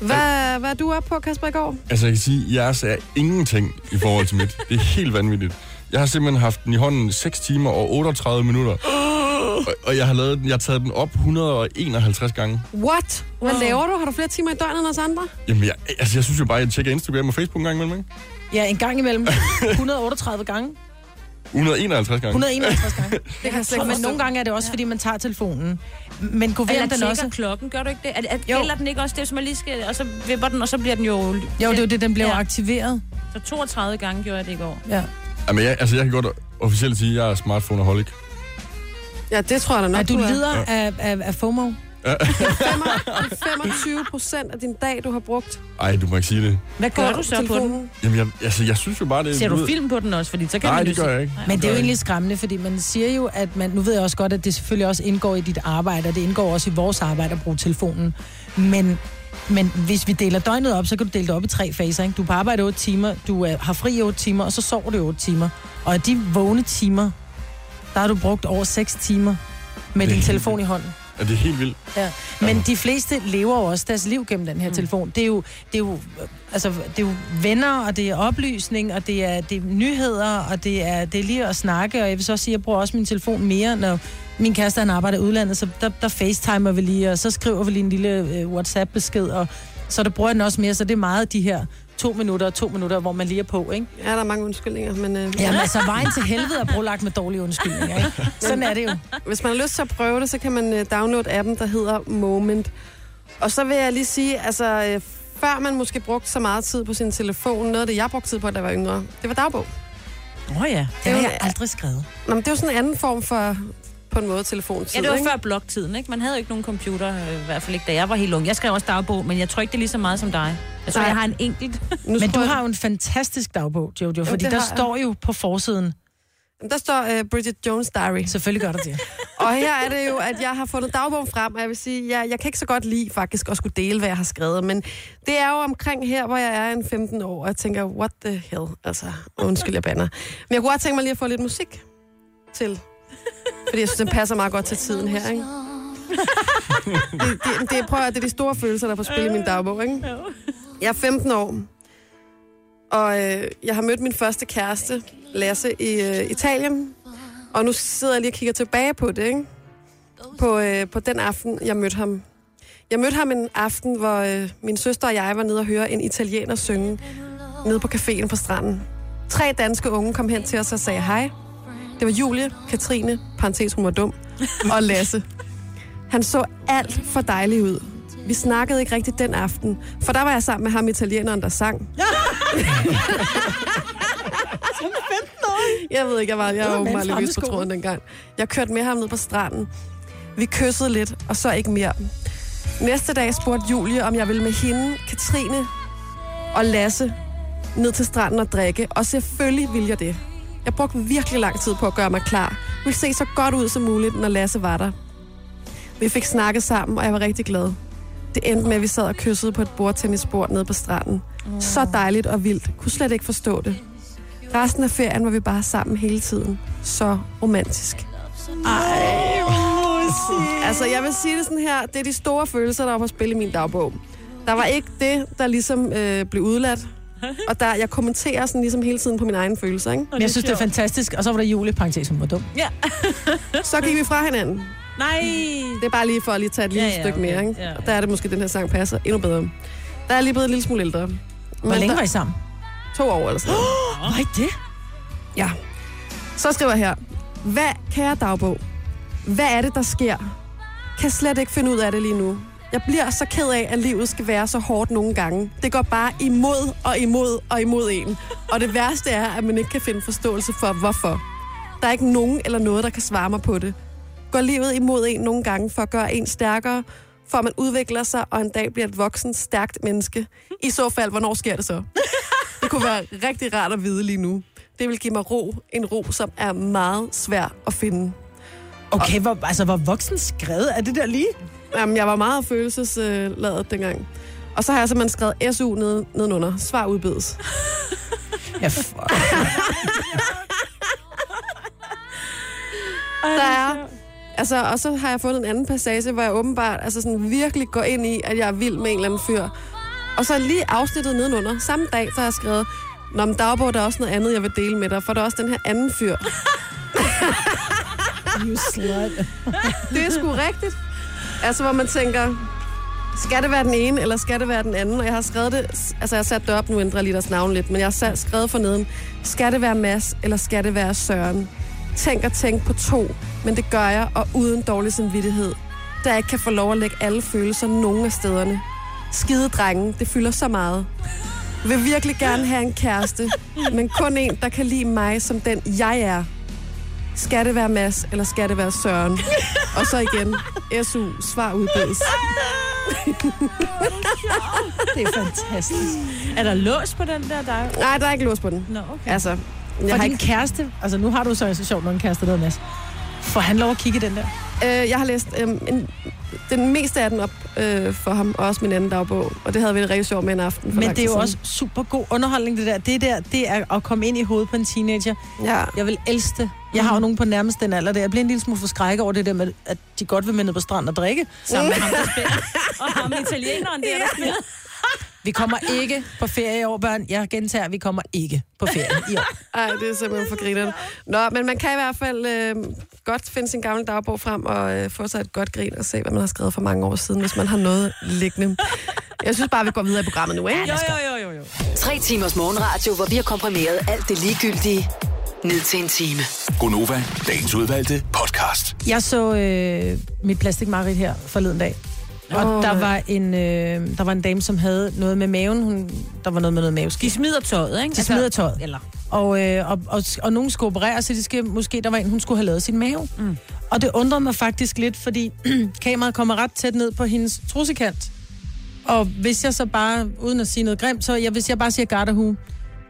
Hvad, hvad er du op på, Kasper, i går? Altså, jeg kan sige, at jeres er ingenting i forhold til mit. Det er helt vanvittigt. Jeg har simpelthen haft den i hånden 6 timer og 38 minutter. <gasps> Og, og jeg har lavet den, jeg har taget den op 151 gange. What? Hvad Wow. laver du? Har du flere timer i døgnet end os andre? Jamen, jeg, altså, jeg synes jo bare, at jeg tjekker Instagram og Facebook en gang imellem, ikke? Ja, en gang imellem. <laughs> 138 gange. 151 gange. 151 gange. <laughs> Det kan jeg slet ikke men nogle gange er det også, fordi man tager telefonen. Men kunne Eller den også... klokken, gør du ikke det? Er, er, gælder den ikke også det, som man lige skal... Og så vipper den, og så bliver den jo... Jo, det er jo det, den bliver ja. Ja. aktiveret. Så 32 gange gjorde jeg det i går. Ja. Jamen, jeg, altså, jeg kan godt officielt sige, at jeg er smartphone-aholic. Ja, det tror jeg da nok, Er du er. lider af, af, af FOMO? 25 procent af din dag, du har brugt Ej, du må ikke sige det. Hvad gør du så på den? telefonen. Jamen, jeg, altså, jeg synes jo bare, det er... Ser du film på den også? Fordi så kan Nej, det gør jeg ikke. Nej, Men det er jo egentlig skræmmende, fordi man siger jo, at man... Nu ved jeg også godt, at det selvfølgelig også indgår i dit arbejde, og det indgår også i vores arbejde at bruge telefonen. Men, men hvis vi deler døgnet op, så kan du dele det op i tre faser. Ikke? Du er på arbejde 8 timer, du er, har fri i 8 timer, og så sover du i 8 timer. Og af de vågne timer, der har du brugt over 6 timer med Det din telefon i hånden. Ja, det er helt vildt. Ja. Men de fleste lever jo også deres liv gennem den her telefon. Det er jo, det er jo, altså, det er jo venner, og det er oplysning, og det er, det er nyheder, og det er, det er lige at snakke. Og jeg vil så også sige, at jeg bruger også min telefon mere, når min kæreste han arbejder i udlandet, så der, der facetimer vi lige, og så skriver vi lige en lille øh, WhatsApp-besked, og så der bruger jeg den også mere, så det er meget de her to minutter og to minutter, hvor man lige er på, ikke? Ja, der er mange undskyldninger, men øh, Jamen altså, vejen til helvede er brolagt med dårlige undskyldninger, ikke? Sådan er det jo. hvis man har lyst til at prøve det, så kan man øh, downloade appen, der hedder Moment. Og så vil jeg lige sige, altså, øh, før man måske brugte så meget tid på sin telefon, noget af det, jeg brugte tid på, da jeg var yngre, det var dagbog. Åh oh, ja. Det har jeg aldrig skrevet. Nå, men det er jo sådan en anden form for, på en måde, telefontid, Ja, det var ikke? før blogtiden, ikke? Man havde jo ikke nogen computer, øh, i hvert fald ikke da jeg var helt ung. Jeg skrev også dagbog, men jeg tror ikke, det er lige så meget som dig. Jeg tror, Nej. jeg har en enkelt. Nu <laughs> Men du jeg- har jo en fantastisk dagbog, Jojo, fordi det der har jeg. står jo på forsiden, Der står uh, Bridget Jones' Diary. selvfølgelig gør der det. <laughs> Og her er det jo, at jeg har fundet dagbogen frem, og jeg vil sige, jeg, jeg kan ikke så godt lide faktisk at skulle dele, hvad jeg har skrevet, men det er jo omkring her, hvor jeg er en 15 år, og jeg tænker, what the hell, altså, undskyld, jeg banner. Men jeg kunne godt tænke mig lige at få lidt musik til, fordi jeg synes, den passer meget godt til tiden her, ikke? <laughs> Det, det, det, prøv at, det er de store følelser, der er på spil i min dagbog, ikke? Jeg er 15 år, og øh, jeg har mødt min første kæreste, Lasse, i øh, Italien, og nu sidder jeg lige og kigger tilbage på det, ikke? På, øh, på den aften, jeg mødte ham. Jeg mødte ham en aften, hvor øh, min søster og jeg var nede og høre en italiener synge nede på caféen på stranden. Tre danske unge kom hen til os og sagde hej. Det var Julie, Katrine, parentes hun var dum, og Lasse. Han så alt for dejlig ud. Vi snakkede ikke rigtigt den aften, for der var jeg sammen med ham italieneren, der sang. <laughs> Jeg ved ikke, jeg var, jeg var åbenbart lidt på tråden dengang. Jeg kørte med ham ned på stranden. Vi kyssede lidt, og så ikke mere. Næste dag spurgte Julie, om jeg ville med hende, Katrine og Lasse ned til stranden og drikke. Og selvfølgelig ville jeg det. Jeg brugte virkelig lang tid på at gøre mig klar. Jeg ville se så godt ud som muligt, når Lasse var der. Vi fik snakket sammen, og jeg var rigtig glad. Det endte med, at vi sad og kyssede på et bordtennisbord nede på stranden. Så dejligt og vildt. Kunne slet ikke forstå det. Resten af ferien var vi bare sammen hele tiden. Så romantisk. Altså, jeg vil sige det sådan her. Det er de store følelser, der var på spil i min dagbog. Der var ikke det, der ligesom øh, blev udladt. <laughs> Og der, jeg kommenterer sådan ligesom hele tiden på mine egne følelser, ikke? Men jeg synes, det er fantastisk. Og så var der Julie, parentes, hun var dum. Ja. <laughs> Så gik vi fra hinanden. Nej. Det er bare lige for at lige tage et lille Ja, ja, stykke okay. mere, ikke? Ja, ja. Og der er det måske, den her sang passer endnu bedre. Der er lige blevet en lille smule ældre. Hvor Men længe der- var I sammen? To år eller sådan noget. <gasps> Var I det? Ja. Så skriver jeg her. Hvad, kære dagbog, hvad er det, der sker? Kan slet ikke finde ud af det lige nu. Jeg bliver så ked af, at livet skal være så hårdt nogle gange. Det går bare imod og imod og imod en. Og det værste er, at man ikke kan finde forståelse for, hvorfor. Der er ikke nogen eller noget, der kan svare mig på det. Går livet imod en nogle gange for at gøre en stærkere, for at man udvikler sig og en dag bliver et voksen, stærkt menneske? I så fald, hvornår sker det så? Det kunne være rigtig rart at vide lige nu. Det vil give mig ro. En ro, som er meget svær at finde. Okay, hvor, altså, hvor voksen skrevet er det der lige? Jamen, jeg var meget følelsesladet dengang. Og så har jeg simpelthen skrevet SU ned, nedenunder. Svar udbedes. Ja, fuck. Der er, altså, og så har jeg fundet en anden passage, hvor jeg åbenbart altså sådan virkelig går ind i, at jeg er vild med en eller anden fyr. Og så lige afsnittet nedenunder. Samme dag, så har jeg skrevet, Nå, men dagbog, der er også noget andet, jeg vil dele med dig, for der er også den her anden fyr. You slut. <laughs> Det er sgu rigtigt. Altså, hvor man tænker, skal det være den ene, eller skal det være den anden? Og jeg har skrevet det, altså jeg har sat det op, nu ændrer jeg lige deres navn lidt, men jeg har skrevet for neden, skal det være Mads, eller skal det være Søren? Tænk og tænk på to, men det gør jeg, og uden dårlig samvittighed. Da jeg ikke kan få lov at lægge alle følelser nogen af stederne. Skide drengen, det fylder så meget. Vil virkelig gerne have en kæreste, men kun en, der kan lide mig som den, jeg er. Skal det være Mads, eller skal det være Søren? Og så igen, SU, svar udbedes. Det er fantastisk. Er der lås på den der? der? Nej, der er ikke lås på den. Nå, okay. Altså, jeg For har din ikke... kæreste, altså nu har du så så sjovt nok en kæreste, der Mads. Får han lov at kigge den der? Øh, jeg har læst øh, en, den meste af den op øh, for ham, og også min anden dagbog. Og det havde vi rigtig sjovt med en aften. For Men det er jo siden. også super god underholdning, det der. Det der, det er at komme ind i hovedet på en teenager. Ja. Jeg vil elske det. Jeg har jo nogen på nærmest den alder der. Jeg bliver en lille smule forskrækket over det der med, at de godt vil med ned på stranden og drikke. Sammen med ham, der spiller. <laughs> Og ham italieneren der, der spiller. Vi kommer ikke på ferie i år, børn. Jeg gentager, vi kommer ikke på ferie i år. <laughs> Ej, det er simpelthen for grineren. Nå, men man kan i hvert fald øh, godt finde sin gamle dagbog frem og øh, få sig et godt grin og se, hvad man har skrevet for mange år siden, hvis man har noget liggende. Jeg synes bare, vi går videre i programmet nu, ikke? Jo, jo, jo, jo, jo. Tre timers morgenradio, hvor vi har komprimeret alt det ligegyldige ned til en time. Gonova, dagens udvalgte podcast. Jeg så øh, mit plastikmarit her forleden dag. Og Åh, der, var en, øh, der var en dame, som havde noget med maven. Hun, der var noget med noget De maveskift. smider tøjet, ikke? De smider tøjet. Eller, Og, øh, og, og, og nogen skulle operere, så de skal, måske der var en, hun skulle have lavet sin mave. Mm. Og det undrede mig faktisk lidt, fordi <clears throat> kameraet kommer ret tæt ned på hendes trussekant. Og hvis jeg så bare, uden at sige noget grimt, så jeg, hvis jeg bare siger garderhue,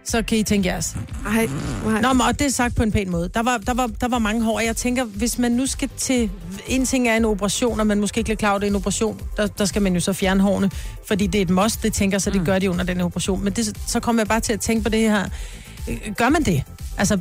så kan I tænke jeres. Ej, nej. Nå, men, og det er sagt på en pæn måde. Der var, der, var, der var mange hår, og jeg tænker, hvis man nu skal til... En ting er en operation, og man måske ikke er klar over, det er en operation, der, der skal man jo så fjerne hårene, fordi det er et must, det tænker så det gør de under den operation. Men det, så kommer jeg bare til at tænke på det her. Gør man det? Altså,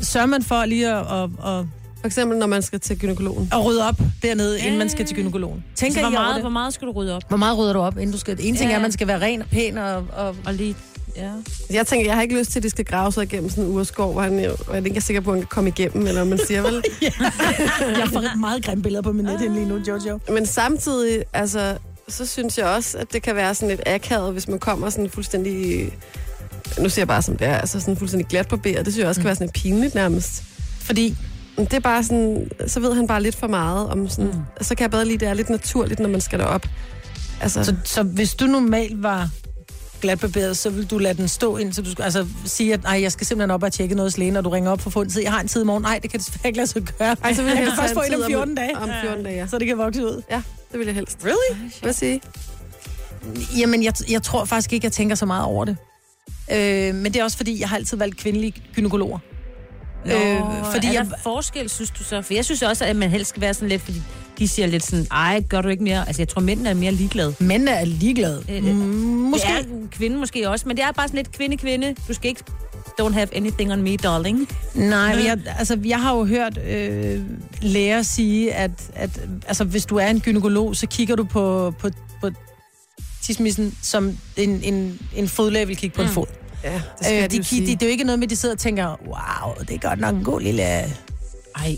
sørger man for lige at, at, at, For eksempel, når man skal til gynekologen. at rydde op dernede, inden man skal til gynekologen? Tænker altså, hvor, I over meget, det? hvor meget skal du rydde op? Hvor meget rydder du op, inden du skal... En ting Ja. er, at man skal være ren og pæn og, og Og lige... Ja. Jeg tænker, jeg har ikke lyst til, at de skal grave sig igennem sådan en urskov, hvor, han, hvor jeg ikke er sikker på, at han kan komme igennem, eller man siger vel. <laughs> Jeg får meget grimme billeder på min net lige nu, Jojo. Men samtidig, altså, så synes jeg også, at det kan være sådan lidt akavet, hvis man kommer sådan fuldstændig... Nu siger jeg bare som det er, altså sådan fuldstændig glat på bæret. Det synes jeg også kan være sådan lidt pinligt nærmest. Fordi Det er bare sådan, så ved han bare lidt for meget om sådan... Mm. Så kan jeg bedre lide, det er lidt naturligt, når man skal derop. Altså, Så, så hvis du normalt var glatbarberet, så vil du lade den stå ind, så du skal, altså sige, at nej, jeg skal simpelthen op og tjekke noget hos lægen, når du ringer op for få en tid. Jeg har en tid i morgen. Nej, det kan desværre ikke lade sig gøre. Ej, så vil jeg kan helst først få en om tid 14 dage, Om 14 dage, ja. så det kan vokse ud. Ja, det vil jeg helst. Really? Hvad sige? Jamen, jeg, jeg tror faktisk ikke, jeg tænker så meget over det. Øh, men det er også fordi, jeg har altid valgt kvindelige gynekologer. Nå, Øh, fordi er jeg- der forskel, synes du så? For jeg synes også, at man helst skal være sådan lidt, fordi de siger lidt sådan, ej, gør du ikke mere? Altså, jeg tror, mændene er mere ligeglade. Mænd er ligeglade. Øh, Mm, måske. Det er en kvinde måske også, men det er bare sådan lidt kvinde-kvinde. Du skal ikke don't have anything on me, darling. Nej, men jeg, altså, jeg har jo hørt øh, læger sige, at, at altså, hvis du er en gynekolog, så kigger du på, på, på tismissen, som en, en, en fodlæge vil kigge på mm. en fod. Ja, det skal Øh, de, de, de, det er jo ikke noget med, at de sidder og tænker, wow, det er godt nok en god lille... Ej.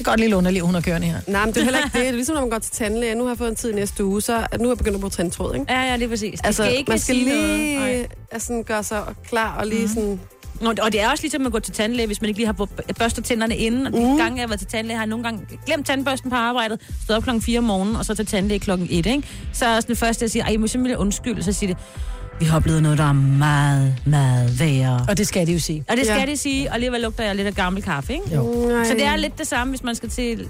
Det er godt lille underliv, hun har kørende her. Nej, men det er heller ikke det. Det er ligesom, når man går til tandlæge. Nu har jeg fået en tid næste uge, så nu er jeg begyndt at bruge tandtråd, ikke? Ja, ja, det er præcis. Det Altså, skal ikke man skal sige lige altså, sådan, gøre sig klar og lige sådan... Nå, Og det er også ligesom at gå til tandlæge, hvis man ikke lige har børstet tænderne inden. Og de Mhm. gange, jeg har været til tandlæge, har jeg nogle gange glemt tandbørsten på arbejdet, stået op klokken 4 om morgenen, og så til tandlæge klokken 1, ikke? Så er sådan det første, jeg siger, ej, jeg må simpelthen undskylde, så siger det, vi har oplevet noget, der er meget, meget værre. Og det skal de jo sige. Og det skal Ja. det sige, og alligevel lugter jeg lidt af gammel kaffe, ikke? Jo. Nej. Så det er lidt det samme, hvis man skal til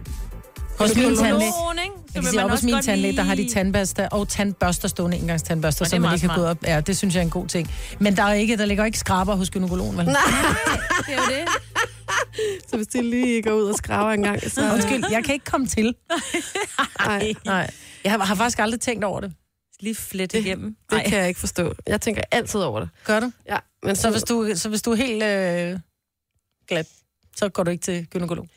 Hos min tandlæge. Psykologen, ikke? Så Jeg kan sige, op hos også min tandlæge, der har de tandbørster og tandbørster stående, engangstandbørster, er man lige kan gå smart. op. Ja, det synes jeg er en god ting. Men der, er ikke, der ligger ikke skraber hos gynekologen, vel? <laughs> Det er jo det. Så hvis de lige går ud og skraver en gang, så... Undskyld, jeg kan ikke komme til. Nej, Nej. Jeg har, har faktisk aldrig tænkt over det. Lige flet igennem. det Ej. kan jeg ikke forstå. Jeg tænker altid over det. Gør du? Ja, men Så hvis du, så hvis du er helt øh, glat, så går du ikke til gynekolog?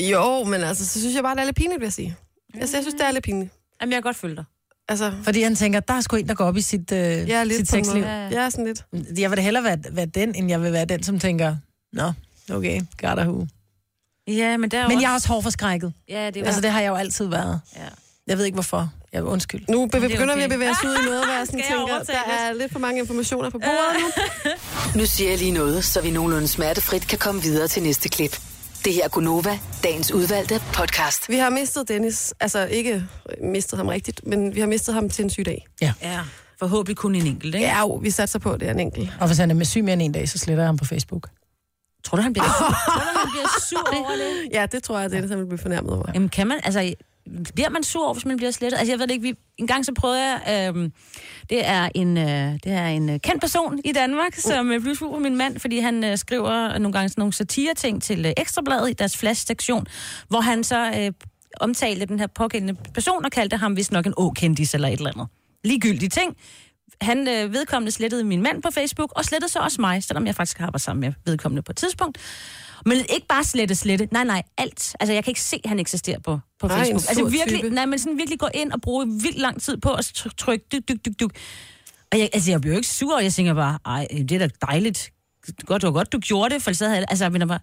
Jo, men altså, så synes jeg bare, det er lidt pinligt, vil jeg sige. Altså, jeg synes, det er lidt pinligt. Jamen, jeg kan godt følge dig. Altså, Fordi han tænker, der er sgu en, der går op i sit, øh, er lidt sit sexliv. måde. Jeg er sådan lidt. Jeg vil da hellere være, være den, end jeg vil være den, som tænker, nå, okay, got a who. Ja, men der er Men også... jeg er også hårdforskrækket. Ja, det er Altså, det har jeg jo altid været. Ja. Jeg ved ikke, hvorfor. Jeg undskyld. Nu be- er begynder vi okay. at bevæge os ud i noget, hvor jeg <laughs> sådan jeg tænker, der er lidt for mange informationer på bordet nu. <laughs> Nu siger jeg lige noget, så vi nogenlunde smertefrit kan komme videre til næste klip. Det her er Gunova, dagens udvalgte podcast. Vi har mistet Dennis. Altså, ikke mistet ham rigtigt, men vi har mistet ham til en syg dag. Ja, forhåbentlig kun en enkelt, ikke? Ja, jo, vi satser på, at det er en enkelt. Og hvis han er med syg mere end en dag, så sletter jeg ham på Facebook. Tror du, han bliver, <laughs> tror du, han bliver sur over det? Ja, det tror jeg, Dennis han vil blive fornærmet over. Jamen, kan man, altså, bliver man sur hvis man bliver slettet? Altså, jeg ved ikke, vi, en gang så prøvede jeg, øh, det er en, øh, det er en øh, kendt person i Danmark, som øh, blev sur på min mand, fordi han øh, skriver nogle gange sådan nogle satire-ting til øh, Ekstrabladet i deres flash-sektion, hvor han så øh, omtalte den her pågældende person og kaldte ham vist nok en å-kendis eller et eller andet. Ligegyldige ting. Han øh, vedkommende slettede min mand på Facebook, og slettede så også mig, selvom jeg faktisk har arbejdet sammen med vedkommende på et tidspunkt. Men ikke bare slette, slette. Nej, nej, alt. Altså, jeg kan ikke se, at han eksisterer på, på Nej, Facebook. en Altså, virkelig, type. nej, men sådan virkelig gå ind og bruge vildt lang tid på at tr- trykke dyk, dyk, dyk, dyk. Og jeg, altså, jeg bliver jo ikke sur, og jeg tænker bare, ej, det er da dejligt. Godt, det var godt, du gjorde det, for så havde jeg, altså, jeg mener bare,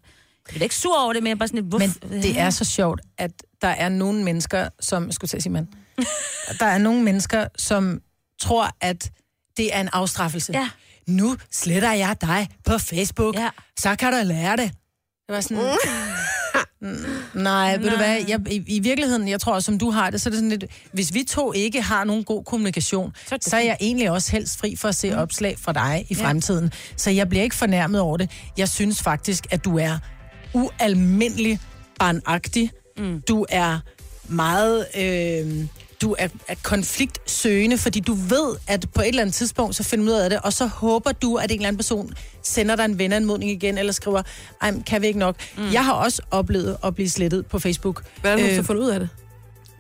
jeg bliver ikke sur over det, men jeg bare sådan lidt? Men det er så sjovt, at der er nogle mennesker, som... Jeg skulle til sige mand. <laughs> Der er nogle mennesker, som tror, at det er en afstraffelse. Ja. Nu sletter jeg dig på Facebook, Ja. så kan du lære det. Det var sådan... Mm, Nej, ved du hvad, jeg, i, i virkeligheden, jeg tror, som du har det, så er det sådan lidt, hvis vi to ikke har nogen god kommunikation, Så er så er jeg egentlig også helst fri for at se Mm. opslag fra dig i fremtiden. Så jeg bliver ikke fornærmet over det. Jeg synes faktisk, at du er ualmindelig barnagtig. Mm. Du er meget... Øh, du er, er konfliktsøgende, fordi du ved, at på et eller andet tidspunkt, så finder du ud af det, og så håber du, at en eller anden person sender dig en venanmodning igen, eller skriver, ej, kan vi ikke nok? Mm. Jeg har også oplevet at blive slettet på Facebook. Hvordan har du så Øh, fundet ud af det?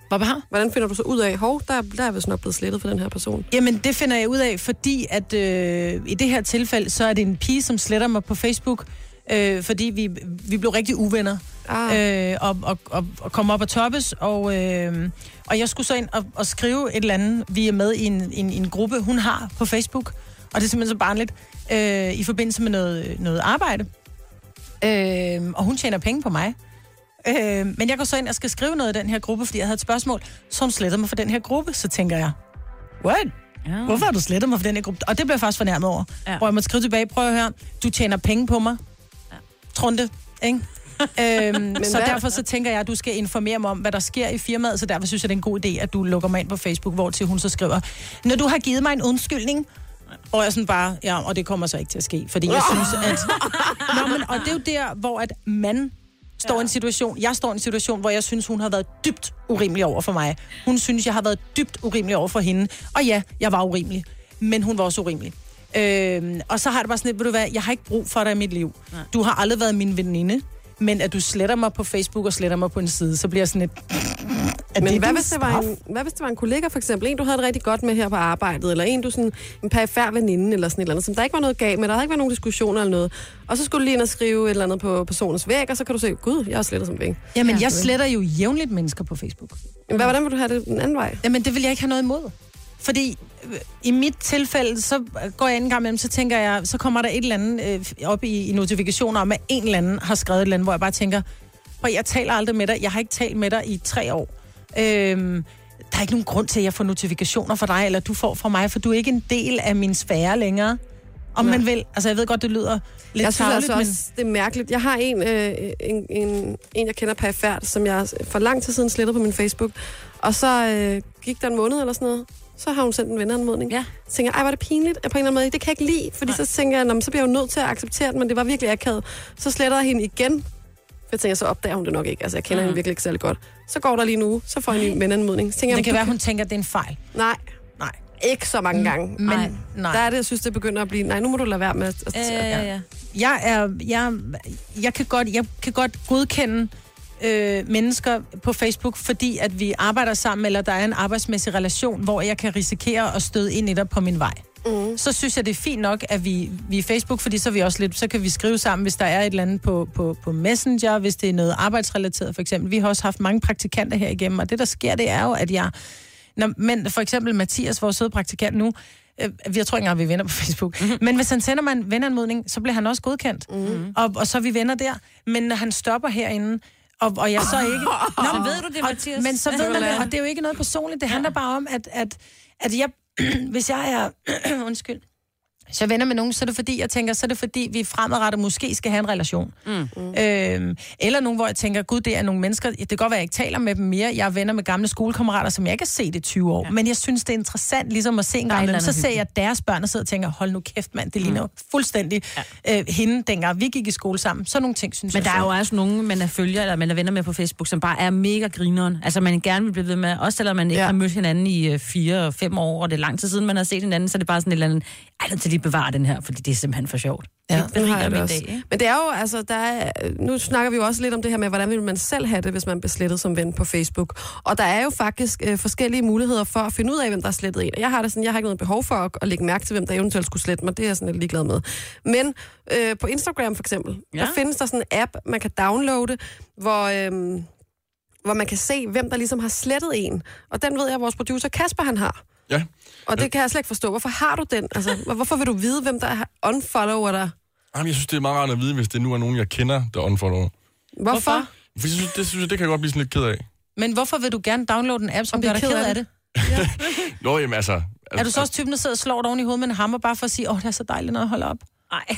Hvad har? Hvordan finder du så ud af, hov, der, der er vist nok blevet slettet for den her person? Jamen, det finder jeg ud af, fordi at øh, i det her tilfælde, så er det en pige, som sletter mig på Facebook, øh, fordi vi, vi blev rigtig uvenner. Ah. Øh, og, og, og, og kom op og toppes, og, øh, og jeg skulle så ind og, og skrive et eller andet. Vi er med i en, en, en gruppe, hun har på Facebook, og det er simpelthen så barnligt, øh, i forbindelse med noget, noget arbejde. Øh, og hun tjener penge på mig. Øh, men jeg går så ind og skal skrive noget i den her gruppe, fordi jeg havde et spørgsmål, så hun sletter mig for den her gruppe. Så tænker jeg, what? Ja. Hvorfor har du slettet mig for den her gruppe? Og det blev jeg faktisk fornærmet over. Ja. Ja. Hvor jeg måtte skrive tilbage, prøv at høre, du tjener penge på mig. Ja. Trunde, ikke? øhm, <laughs> så hvad- derfor så tænker jeg, at du skal informere mig om, hvad der sker i firmaet, så derfor synes jeg, det er en god idé, at du lukker mig ind på Facebook, hvor til hun så skriver, når du har givet mig en undskyldning, og jeg sådan bare, ja, og det kommer så ikke til at ske, fordi jeg <laughs> synes, at... Nå, men, og det er jo der, hvor at man står ja. i en situation, jeg står i en situation, hvor jeg synes, hun har været dybt urimelig over for mig. Hun synes, jeg har været dybt urimelig over for hende. Og ja, jeg var urimelig, men hun var også urimelig. Øhm, og så har det bare sådan lidt, ved du hvad, jeg har ikke brug for dig i mit liv. Nej. Du har aldrig været min veninde, men at du sletter mig på Facebook og sletter mig på en side, så bliver jeg sådan lidt... Er Men det hvad hvis, det var en, hvad hvis det var en kollega, for eksempel? En, du havde det rigtig godt med her på arbejdet, eller en, du sådan, en perifær veninde, eller sådan et eller andet, som der ikke var noget galt med, der havde ikke været nogen diskussioner eller noget. Og så skulle du lige ind og skrive et eller andet på personens væg, og så kan du se, gud, jeg er slettet som væg. Jamen, jeg sletter jo jævnligt mennesker på Facebook. Men hvad, hvordan vil du have det den anden vej? Jamen, det vil jeg ikke have noget imod. Fordi i mit tilfælde, så går jeg ind en gang imellem, så tænker jeg, så kommer der et eller andet øh, op i, i notifikationer om, at en eller anden har skrevet et eller andet, hvor jeg bare tænker, prøv, jeg taler aldrig med dig, jeg har ikke talt med dig i tre år. Øhm, der er ikke nogen grund til, at jeg får notifikationer fra dig, eller du får fra mig, for du er ikke en del af min sfære længere. Om Nej. man vil. Altså, jeg ved godt, det lyder lidt jeg synes tarveligt, altså også, det er mærkeligt. Jeg har en, øh, en, en, en, jeg kender perifært, som jeg for lang tid siden slettede på min Facebook. Og så øh, gik der en måned eller sådan noget. Så har hun sendt en venneanmodning. Ja. Så tænker jeg, ej, var det pinligt på en eller anden måde. Det kan jeg ikke lide, fordi Nej. så tænker jeg, "Nå, så bliver jeg jo nødt til at acceptere det, men det var virkelig akavet. Så sletter jeg hende igen. For jeg tænker, så opdager hun det nok ikke. Altså, jeg kender mm. hende virkelig ikke særlig godt. Så går der lige nu, så får jeg en ny venneanmodning. Så tænker jeg, det kan du være, hun tænker, at det er en fejl. Nej, Nej. ikke så mange gange. Men, Nej. nej. Der er det, jeg synes, det begynder at blive, nej, nu må du lade være med at... ja, ja. jeg er, jeg, jeg, kan godt, jeg kan godt godkende øh, mennesker på Facebook, fordi at vi arbejder sammen, eller der er en arbejdsmæssig relation, hvor jeg kan risikere at støde ind i dig på min vej. Mm. Så synes jeg, det er fint nok, at vi, vi er Facebook, fordi så, er vi også lidt, så kan vi skrive sammen, hvis der er et eller andet på, på, på Messenger, hvis det er noget arbejdsrelateret for eksempel. Vi har også haft mange praktikanter her igennem, og det der sker, det er jo, at jeg... Når, men for eksempel Mathias, vores søde praktikant nu, øh, jeg tror ikke engang, vi er venner på <laughs> Facebook. Mm-hmm. Men hvis han sender mig en venanmodning, så bliver han også godkendt. Mm-hmm. Og, og så er vi venner der. Men når han stopper herinde, og, og jeg så ikke... <laughs> Nå, ved du det, og, Mathias? Men så ved man det, og det er jo ikke noget personligt. Det handler bare om, at, at, at jeg, <clears throat> hvis jeg er... <clears throat> undskyld. Hvis jeg venner med nogen, så er det fordi, jeg tænker, så er det fordi, vi fremadrettet måske skal have en relation. Mm. Øhm, eller nogen, hvor jeg tænker, gud, det er nogle mennesker, det kan godt være, jeg ikke taler med dem mere. Jeg er venner med gamle skolekammerater, som jeg ikke har set i 20 år. Ja. Men jeg synes, det er interessant ligesom at se en Der gammel, eller så ser jeg deres børn og sidder og tænker, hold nu kæft mand, det ligner mm. fuldstændig ja. øh, hende, dengang vi gik i skole sammen. Så nogle ting, synes Men der jeg er jo også nogen, man er følger, eller man er venner med på Facebook, som bare er mega grineren. Altså, man gerne vil blive ved med, også selvom man ikke Ja. har mødt hinanden i øh, fire og fem år, og det er lang tid siden, man har set hinanden, så er det bare sådan et eller andet, lige bevare den her, fordi det er simpelthen for sjovt. Ja, det Den har jeg det også. dag, ikke? Men det er jo, altså, der er, nu snakker vi jo også lidt om det her med, hvordan vil man selv have det, hvis man bliver slettet som ven på Facebook. Og der er jo faktisk øh, forskellige muligheder for at finde ud af, hvem der er slettet en. Og Jeg har det sådan, jeg har ikke noget behov for at, at lægge mærke til, hvem der eventuelt skulle slette mig. Det er jeg sådan lidt ligeglad med. Men øh, på Instagram for eksempel. Ja. der findes der sådan en app, man kan downloade, hvor... Øh, hvor man kan se, hvem der ligesom har slettet en. Og den ved jeg, at vores producer Kasper han har. Ja. Og det kan jeg slet ikke forstå. Hvorfor har du den? Altså, hvor- hvorfor vil du vide, hvem der unfollower dig? Jamen, jeg synes, det er meget rart at vide, hvis det nu er nogen, jeg kender, der unfollower. Hvorfor? Hvorfor? For jeg synes, det, synes jeg, det kan jeg godt blive sådan lidt ked af. Men hvorfor vil du gerne downloade en app, som Og gør dig ked af det? <laughs> Nå, jamen altså... Er du så også typen, der sidder og slår dig oven i hovedet med en hammer, bare for at sige, åh, det er så dejligt, når jeg holder op? Nej. <laughs> <laughs>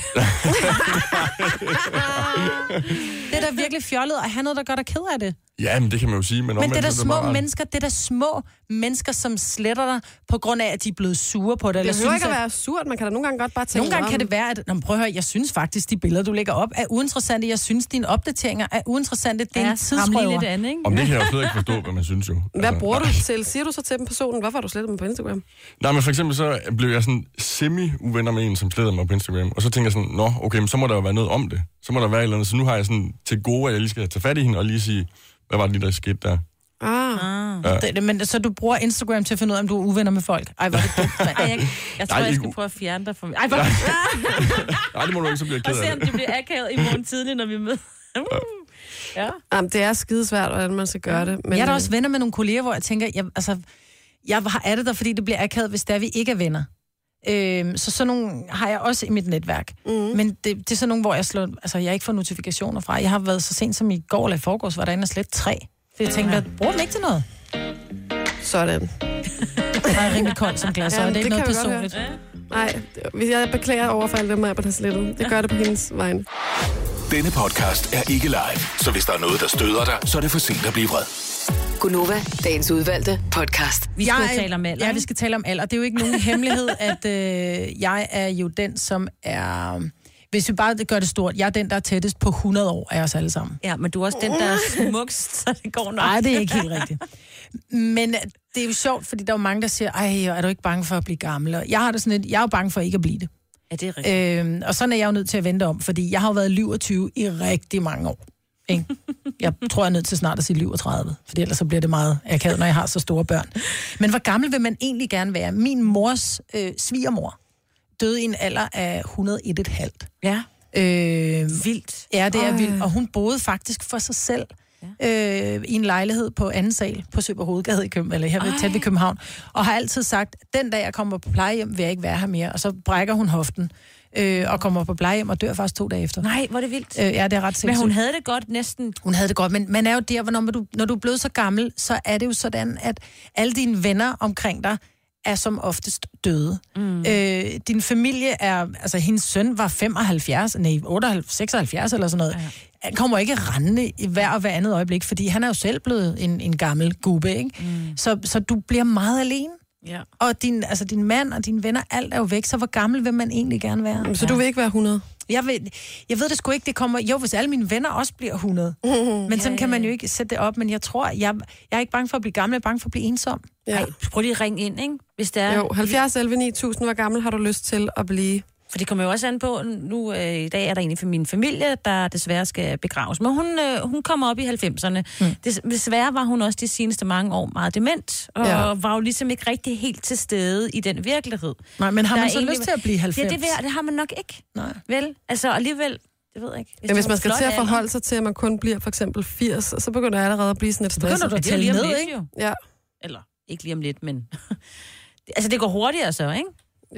Det er da virkelig fjollet at have noget, der gør dig ked af det. Ja, men det kan man jo sige. Men, Men det er da små rart. mennesker, det er da små mennesker, som sletter dig på grund af, at de er blevet sure på det. Det behøver synes, ikke at være surt, man kan da nogle gange godt bare tænke Nogle gange "Nå, kan det være, at... Nå, prøv at høre, jeg synes faktisk, de billeder, du lægger op, er uinteressante. Jeg synes, dine opdateringer er uinteressante. Det er en Ram lige tidsrøver. lidt andet, ikke? Om det kan jeg jo slet ikke forstå, hvad man synes jo. Hvad bruger nej. du til? Siger du så til dem personen, hvorfor har du slettet dem på Instagram? Nej, men for eksempel så blev jeg sådan semi-uvenner med en, som slettede mig på Instagram. Og så tænker jeg sådan, nå, okay, men så må der jo være noget om det. Så må der være et eller andet. Så nu har jeg sådan til gode, at jeg lige skal tage fat i hende og lige sige, hvad var det lige, der skete der? Ah. Ja. Det, men, så du bruger Instagram til at finde ud af, om du er uvenner med folk? Ej, hvor er det dumt, mand. <laughs> Ej, jeg, jeg tror, Nej, jeg skal u- prøve at fjerne dig fra mig. Ej, hvor... <laughs> <laughs> Nej, det må du ikke, så bliver jeg Og ked se, af om det. det bliver akavet i morgen tidlig, når vi møder. Uh. Ja. Jamen, det er skidesvært, hvordan man skal gøre det. Men, Jeg er da øh, også venner med nogle kolleger, hvor jeg tænker, jeg, altså, jeg har- er det der, fordi det bliver akavet, hvis der vi ikke er venner. Øhm, så sådan nogle har jeg også i mit netværk. Mm. Men det, det er sådan nogle, hvor jeg slår, altså jeg ikke får notifikationer fra. Jeg har været så sent som i går eller i forgårs, var der inde og slet tre. For jeg tænkte, jeg bruger dem ikke til noget. Sådan. <laughs> Jeg er rimelig kold som glas, så Jamen, det er ikke det noget personligt. Nej, det- jeg beklager over for alle dem, jeg har slettet. Det gør det på hendes vegne. Denne podcast er ikke live, så hvis der er noget, der støder dig, så er det for sent at blive vred. Gunova, dagens udvalgte podcast. Vi skal Jeg tale om alder, Ja, vi skal tale om alder. Det er jo ikke nogen hemmelighed, <laughs> at øh, jeg er jo den, som er... Hvis vi bare gør det stort, jeg er den, der er tættest på 100 år af os alle sammen. Ja, men du er også den, der er <laughs> smukst, så det går nok. Nej, det er ikke helt rigtigt. Men det er jo sjovt, fordi der er jo mange, der siger, ej, er du ikke bange for at blive gammel? Og jeg har det sådan lidt, jeg er jo bange for ikke at blive det. Ja, det er rigtigt. Øhm, og sådan er jeg jo nødt til at vente om, fordi jeg har jo været liv 20 i rigtig mange år. Ikke? Jeg tror, jeg er nødt til snart at sige liv 30, for ellers så bliver det meget akavet, når jeg har så store børn. Men hvor gammel vil man egentlig gerne være? Min mors øh, svigermor døde i en alder af 101,5. Ja, Øh, vildt. Ja, det er Ej. vildt. Og hun boede faktisk for sig selv ja. øh, i en lejlighed på anden sal på Søber Hovedgade i København, eller her ved, tæt ved København. Og har altid sagt, den dag jeg kommer på plejehjem, vil jeg ikke være her mere. Og så brækker hun hoften øh, og kommer på plejehjem og dør faktisk to dage efter. Nej, hvor er det vildt. Øh, ja, det er ret sindssygt. Men hun havde det godt næsten. Hun havde det godt, men man er jo der, hvor når du, når du er blevet så gammel, så er det jo sådan, at alle dine venner omkring dig er som oftest døde. Mm. Øh, din familie er, altså hendes søn var 75, nej, 78, 76 eller sådan noget. Ja. Han kommer ikke rendende i hver og hver andet øjeblik, fordi han er jo selv blevet en, en gammel gubbe, ikke? Mm. Så, så du bliver meget alene. Ja. Og din, altså din mand og dine venner, alt er jo væk, så hvor gammel vil man egentlig gerne være? Så du vil ikke være 100? Jeg ved, jeg ved det sgu ikke, det kommer... Jo, hvis alle mine venner også bliver 100. <laughs> Men sådan kan man jo ikke sætte det op. Men jeg tror, jeg, jeg er ikke bange for at blive gammel, jeg er bange for at blive ensom. Ja. Ej, prøv lige at ringe ind, ikke? Hvis det er. Jo, 70 11 9000, hvor gammel har du lyst til at blive? For det kommer jo også an på, nu øh, i dag er der en fra min familie, der desværre skal begraves. Men hun, øh, hun kommer op i 90'erne. Mm. Des, desværre var hun også de seneste mange år meget dement, og Ja. ja. var jo ligesom ikke rigtig helt til stede i den virkelighed. Nej, men har man så egentlig- lyst til at blive 90? Ja, det, vil, det har man nok ikke. Nej. Vel? Altså alligevel, det ved jeg ikke. Ja, hvis det var man skal til at alder, forholde sig til, at man kun bliver for eksempel 80, så begynder jeg allerede at blive sådan et begynder stresset. du at tælle ned, lidt, ikke? jo. Ja, Eller ikke lige om lidt, men... <laughs> altså, det går hurtigere så, ikke?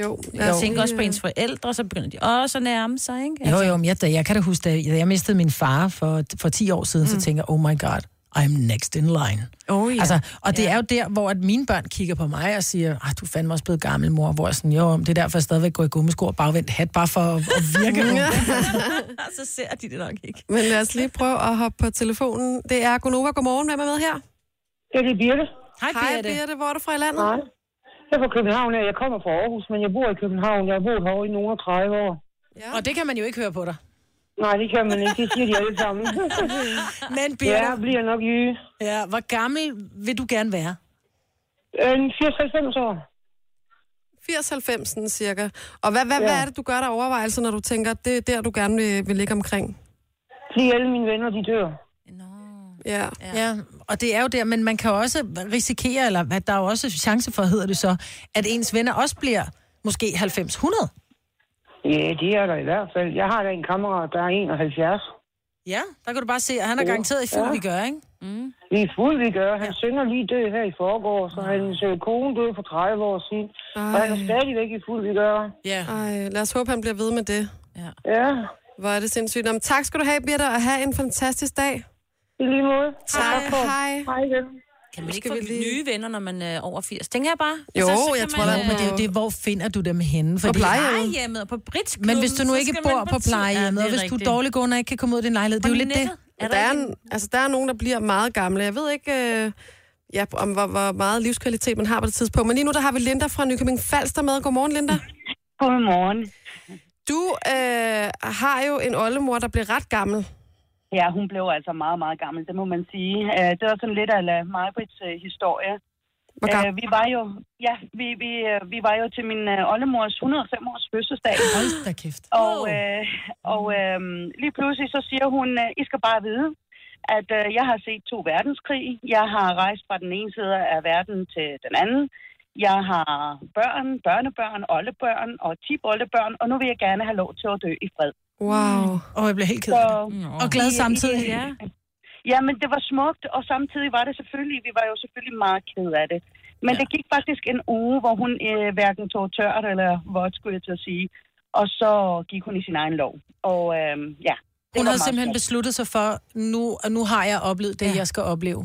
Jo. Jeg tænker også på ens forældre, så begynder de også at nærme sig, ikke? Jo, jo, men jeg, jeg kan da huske, da jeg, mistede min far for, for 10 år siden, mm. så tænker jeg, oh my god, I'm next in line. Oh, ja. Altså, og det er jo der, hvor at mine børn kigger på mig og siger, ah, du er fandme også blevet gammel, mor. Hvor jeg sådan, jo, det er derfor, jeg stadigvæk går i gummisko og bagvendt hat, bare for at, at virke. <laughs> <laughs> så ser de det nok ikke. Men lad os lige prøve at hoppe på telefonen. Det er Gunova. Godmorgen. Hvem er med her? Det er det Birte. Hej, Hej, Birte. Birte. Hvor er du fra i landet? Nej. Jeg er fra København, jeg kommer fra Aarhus, men jeg bor i København. Jeg har boet herovre i nogle af 30 år. Ja. Og det kan man jo ikke høre på dig. Nej, det kan man ikke. Det siger de alle sammen. <laughs> Men ja, Birte, jeg bliver nok jyge. ja, hvor gammel vil du gerne være? En 80-90 år. 80-90 cirka. Og hvad, hvad, Ja. hvad er det, du gør der overvejelser, når du tænker, det er der, du gerne vil, vil ligge omkring? Fordi alle mine venner, de dør. Nå. Ja. Ja, og det er jo der, men man kan også risikere, eller hvad, der er jo også chance for, hedder det så, at ens venner også bliver måske 90-100. Ja, det er der i hvert fald. Jeg har da en kammerat, der er 71. Ja, der kan du bare se, at han er garanteret i fuld, Ja. vi gør, ikke? Det er fuld, vi gør. Han synger lige død her i forgår, så hans øh, kone døde for 30 år siden. Og han er stadigvæk i fuld, vi gør. Ja. Ej, lad os håbe, han bliver ved med det. Ja, Hvor er det sindssygt. Jamen, tak skal du have, Birte, og have en fantastisk dag. I lige måde. Tak. Hej. Hej igen. Kan man ikke Skal få vi lige- nye venner, når man er over 80? Tænker jeg bare. Jo, så jeg kan tror, der er- Men det er jo det, hvor finder du dem henne? Fordi, plejehjem. plejehjemmet og på Britsklubben. men hvis du nu så ikke bor på plejehjemmet, Ja, og hvis du er rigtigt. dårliggående og ikke kan komme ud af din lejlighed, det er jo lidt det. Er Der er, en, altså, der er nogen, der bliver meget gamle. Jeg ved ikke, øh, ja, om hvor, hvor meget livskvalitet man har på det tidspunkt. Men lige nu, der har vi Linda fra Nykøbing Falster med. Godmorgen, Linda. Godmorgen. Du øh, har jo en oldemor, der bliver ret gammel. Ja, hun blev altså meget, meget gammel, det må man sige. Uh, det var sådan lidt af Majbrits uh, historie. Gammel? Uh, vi var jo, ja, vi, vi, vi var jo til min oldemors 105 års fødselsdag. Hold da kæft. Og, øh, og øh, lige pludselig så siger hun, øh, I skal bare vide, at øh, jeg har set to verdenskrig. Jeg har rejst fra den ene side af verden til den anden. Jeg har børn, børnebørn, oldebørn og ti oldebørn, og nu vil jeg gerne have lov til at dø i fred. Wow. Og jeg bliver helt ked Så, af det. Og glad samtidig. Ja. ja, men det var smukt, og samtidig var det selvfølgelig, vi var jo selvfølgelig meget ked af det. Men ja. det gik faktisk en uge, hvor hun øh, hverken tog tørt eller vådt, skulle jeg til at sige. Og så gik hun i sin egen lov. Og øh, ja, det Hun havde simpelthen smukt. besluttet sig for, nu, og nu har jeg oplevet det, jeg skal opleve.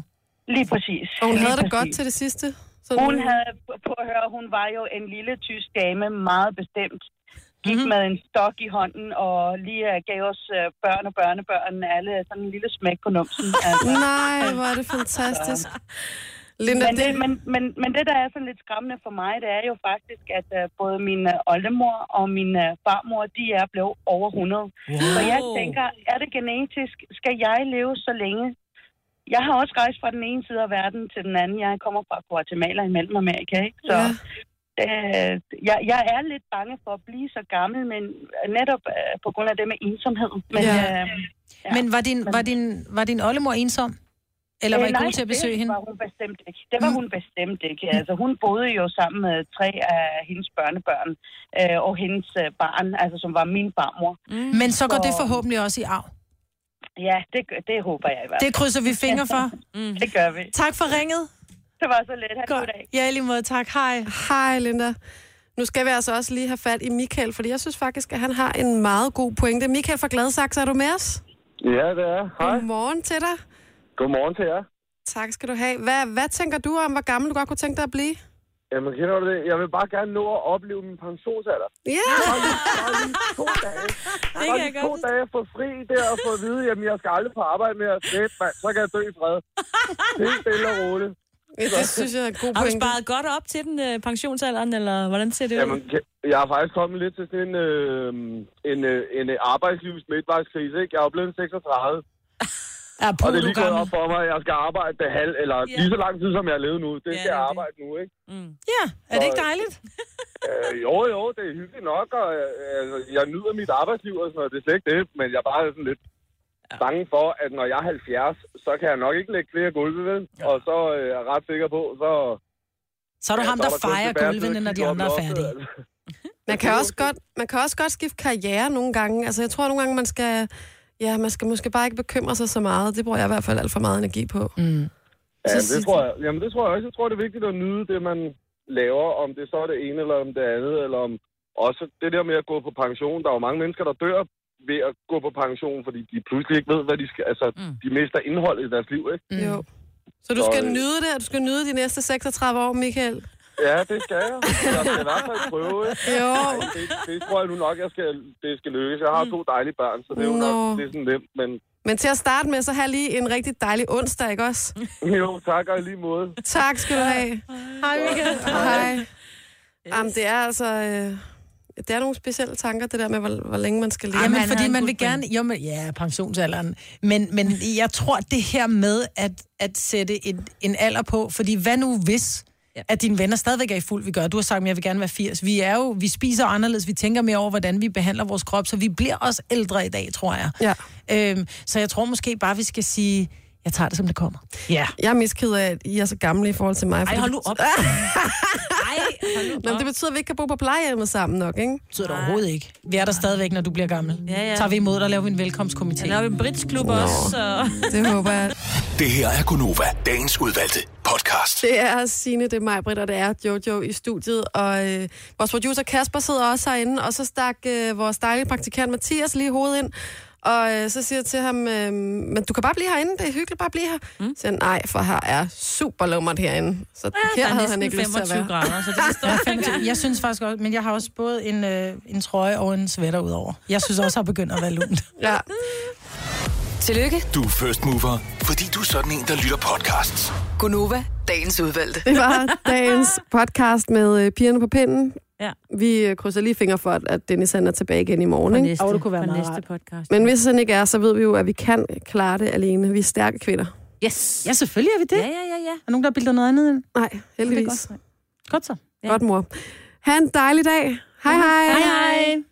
Lige præcis. Og hun Lige havde det præcis. godt til det sidste. Så Hun havde, på at høre, hun var jo en lille tysk dame, meget bestemt. Gik mm-hmm. med en stok i hånden og lige uh, gav os uh, børn og børnebørn alle sådan en lille smæk på numsen. <laughs> Altså. Nej, hvor er det fantastisk. Linda, Men, det, det, men, men, men det, der er sådan lidt skræmmende for mig, det er jo faktisk, at uh, både min uh, oldemor og min uh, farmor, de er blevet over 100. Wow. Så jeg tænker, er det genetisk? Skal jeg leve så længe? Jeg har også rejst fra den ene side af verden til den anden. Jeg kommer fra Guatemala i Mellemamerika, ikke? Så Ja. Øh, jeg, jeg er lidt bange for at blive så gammel, men netop øh, på grund af det med ensomhed. Men, Ja. øh, Ja. Men var din, var, din, var din oldemor ensom? Eller var I nej, gode til at besøge det hende? var hun bestemt ikke. Det var hun bestemt ikke. Altså, hun boede jo sammen med tre af hendes børnebørn øh, og hendes øh, barn, altså som var min farmor. Mm. Men så går Så- det forhåbentlig også i arv. Ja, det, det håber jeg i hvert fald. Det krydser vi fingre for. <laughs> Det gør vi. Tak for ringet. Det var så let. Ha' god dag. Ja, lige måde. Tak. Hej. Hej, Linda. Nu skal vi altså også lige have fat i Michael, fordi jeg synes faktisk, at han har en meget god pointe. Michael fra Gladsaxe, er du med os? Ja, det er. Hej. Godmorgen til dig. Godmorgen til jer. Tak skal du have. Hvad, hvad tænker du om, hvor gammel du godt kunne tænke dig at blive? Jamen, kender du det? Jeg vil bare gerne nå at opleve min pensionsalder. Ja, Bare lige, bare lige to <laughs> dage. Bare lige to dage for fri der og få at vide, jamen jeg skal aldrig på arbejde mere. Fedt, mand. Så kan jeg dø i fred. Helt stille og roligt. Det synes jeg er god Har du pointe. sparet godt op til den øh, pensionsalderen, eller hvordan ser det ud? Jamen, ke- jeg har faktisk kommet lidt til sådan en, øh, en, øh, en øh, arbejdslivs midtvejskrise, ikke? Jeg er jo blevet 36, Ja, <laughs> og det er du lige gået op for mig, at jeg skal arbejde det halv, eller Ja. lige så lang tid, som jeg har levet nu. Det Ja, skal jeg er det. arbejde nu, ikke? Mm. Ja, er det ikke dejligt? <laughs> Øh, jo, jo, det er hyggeligt nok, og øh, altså, jeg nyder mit arbejdsliv og sådan noget, det er slet ikke det, men jeg er bare sådan lidt bange for, at når jeg er 70, så kan jeg nok ikke lægge flere gulve, vel? Og så øh, er jeg ret sikker på, så... Så er du ham, så der kun fejrer gulvene, når de andre er færdige. altså. <laughs> Man kan, også godt, man kan også godt skifte karriere nogle gange. Altså, jeg tror nogle gange, man skal... Ja, man skal måske bare ikke bekymre sig så meget. Det bruger jeg i hvert fald alt for meget energi på. Mm. Ja, Så det tror jeg. Jamen, det tror jeg også. Jeg tror, det er vigtigt at nyde det, man laver, om det så er det ene eller om det andet, eller om også det der med at gå på pension. Der er jo mange mennesker, der dør ved at gå på pension, fordi de pludselig ikke ved, hvad de skal... Altså, mm. de mister indholdet i deres liv, ikke? Mm. Jo. Så du skal Så, øh, nyde det, og du skal nyde de næste 36 år, Michael. Ja, det skal jeg. Jeg skal i hvert fald prøve, ikke? <laughs> Jo. Ej, det, det tror jeg nu nok, jeg skal, det skal lykkes. Jeg har to dejlige børn, så det er jo Nå. nok det er sådan nemt. Men Men til at starte med, så have lige en rigtig dejlig onsdag, ikke også? jo, tak og i lige måde. Tak skal du have. Hej, Michael. Hej. Jamen, det er altså... Øh, det er nogle specielle tanker, det der med, hvor, hvor længe man skal leve. Jamen, fordi man vil gerne... Jo, men, ja, pensionsalderen. Men, men jeg tror, det her med at, at sætte en, en alder på, fordi hvad nu hvis, Ja. at dine venner stadigvæk er i fuld vi gør. Du har sagt, at jeg vil gerne være 80. Vi er jo, vi spiser anderledes, vi tænker mere over, hvordan vi behandler vores krop, så vi bliver også ældre i dag, tror jeg. Ja. Øhm, så jeg tror måske bare, vi skal sige, jeg tager det, som det kommer. Ja. Jeg er mest ked af, at I er så gamle i forhold til mig. Ej, hold nu op. <laughs> Ej, hold nu Nå, men op. det betyder, at vi ikke kan bo på plejehjemmet sammen nok, ikke? Det betyder det overhovedet ikke. Vi er der stadigvæk, når du bliver gammel. Ja, ja. Tager vi imod dig og laver vi en velkomstkomité. Der laver vi en bridgeklub også, så... <laughs> Det håber jeg. Det her er Gunova, dagens udvalgte podcast. Det er Signe, det er mig, Britt, og det er Jojo i studiet. Og øh, vores producer Kasper sidder også herinde, og så stak øh, vores dejlige praktikant Mathias lige hovedet ind. Og øh, så siger jeg til ham, øh, men du kan bare blive herinde, det er hyggeligt, bare blive her. Mm. Så siger han, nej, for her er super lummert herinde. Så Ja, her der er havde næsten han ikke lyst til at 25 være. grader, så det står <laughs> Jeg, er 25. jeg synes faktisk også, men jeg har også både en, øh, en trøje og en sweater udover. Jeg synes også, har begyndt at være lunt. <laughs> Ja. Tillykke, Du er first mover, fordi du er sådan en, der lytter podcasts. Gunova, dagens udvalgte. Det var dagens <laughs> podcast med øh, pigerne på pinden. Ja. Vi krydser lige fingre for, at Dennis han er tilbage igen i morgen. Ikke? næste, Åh, det kunne være meget næste rart. podcast. Men hvis han ikke er, så ved vi jo, at vi kan klare det alene. Vi er stærke kvinder. Yes. Ja, selvfølgelig er vi det. Ja, Ja. ja, ja, ja. Er nogen, der bilder noget andet ind? Nej, heldigvis. Det er godt. Godt så. Godt, mor. Ha' en dejlig dag. Hej hej. Hej, hej.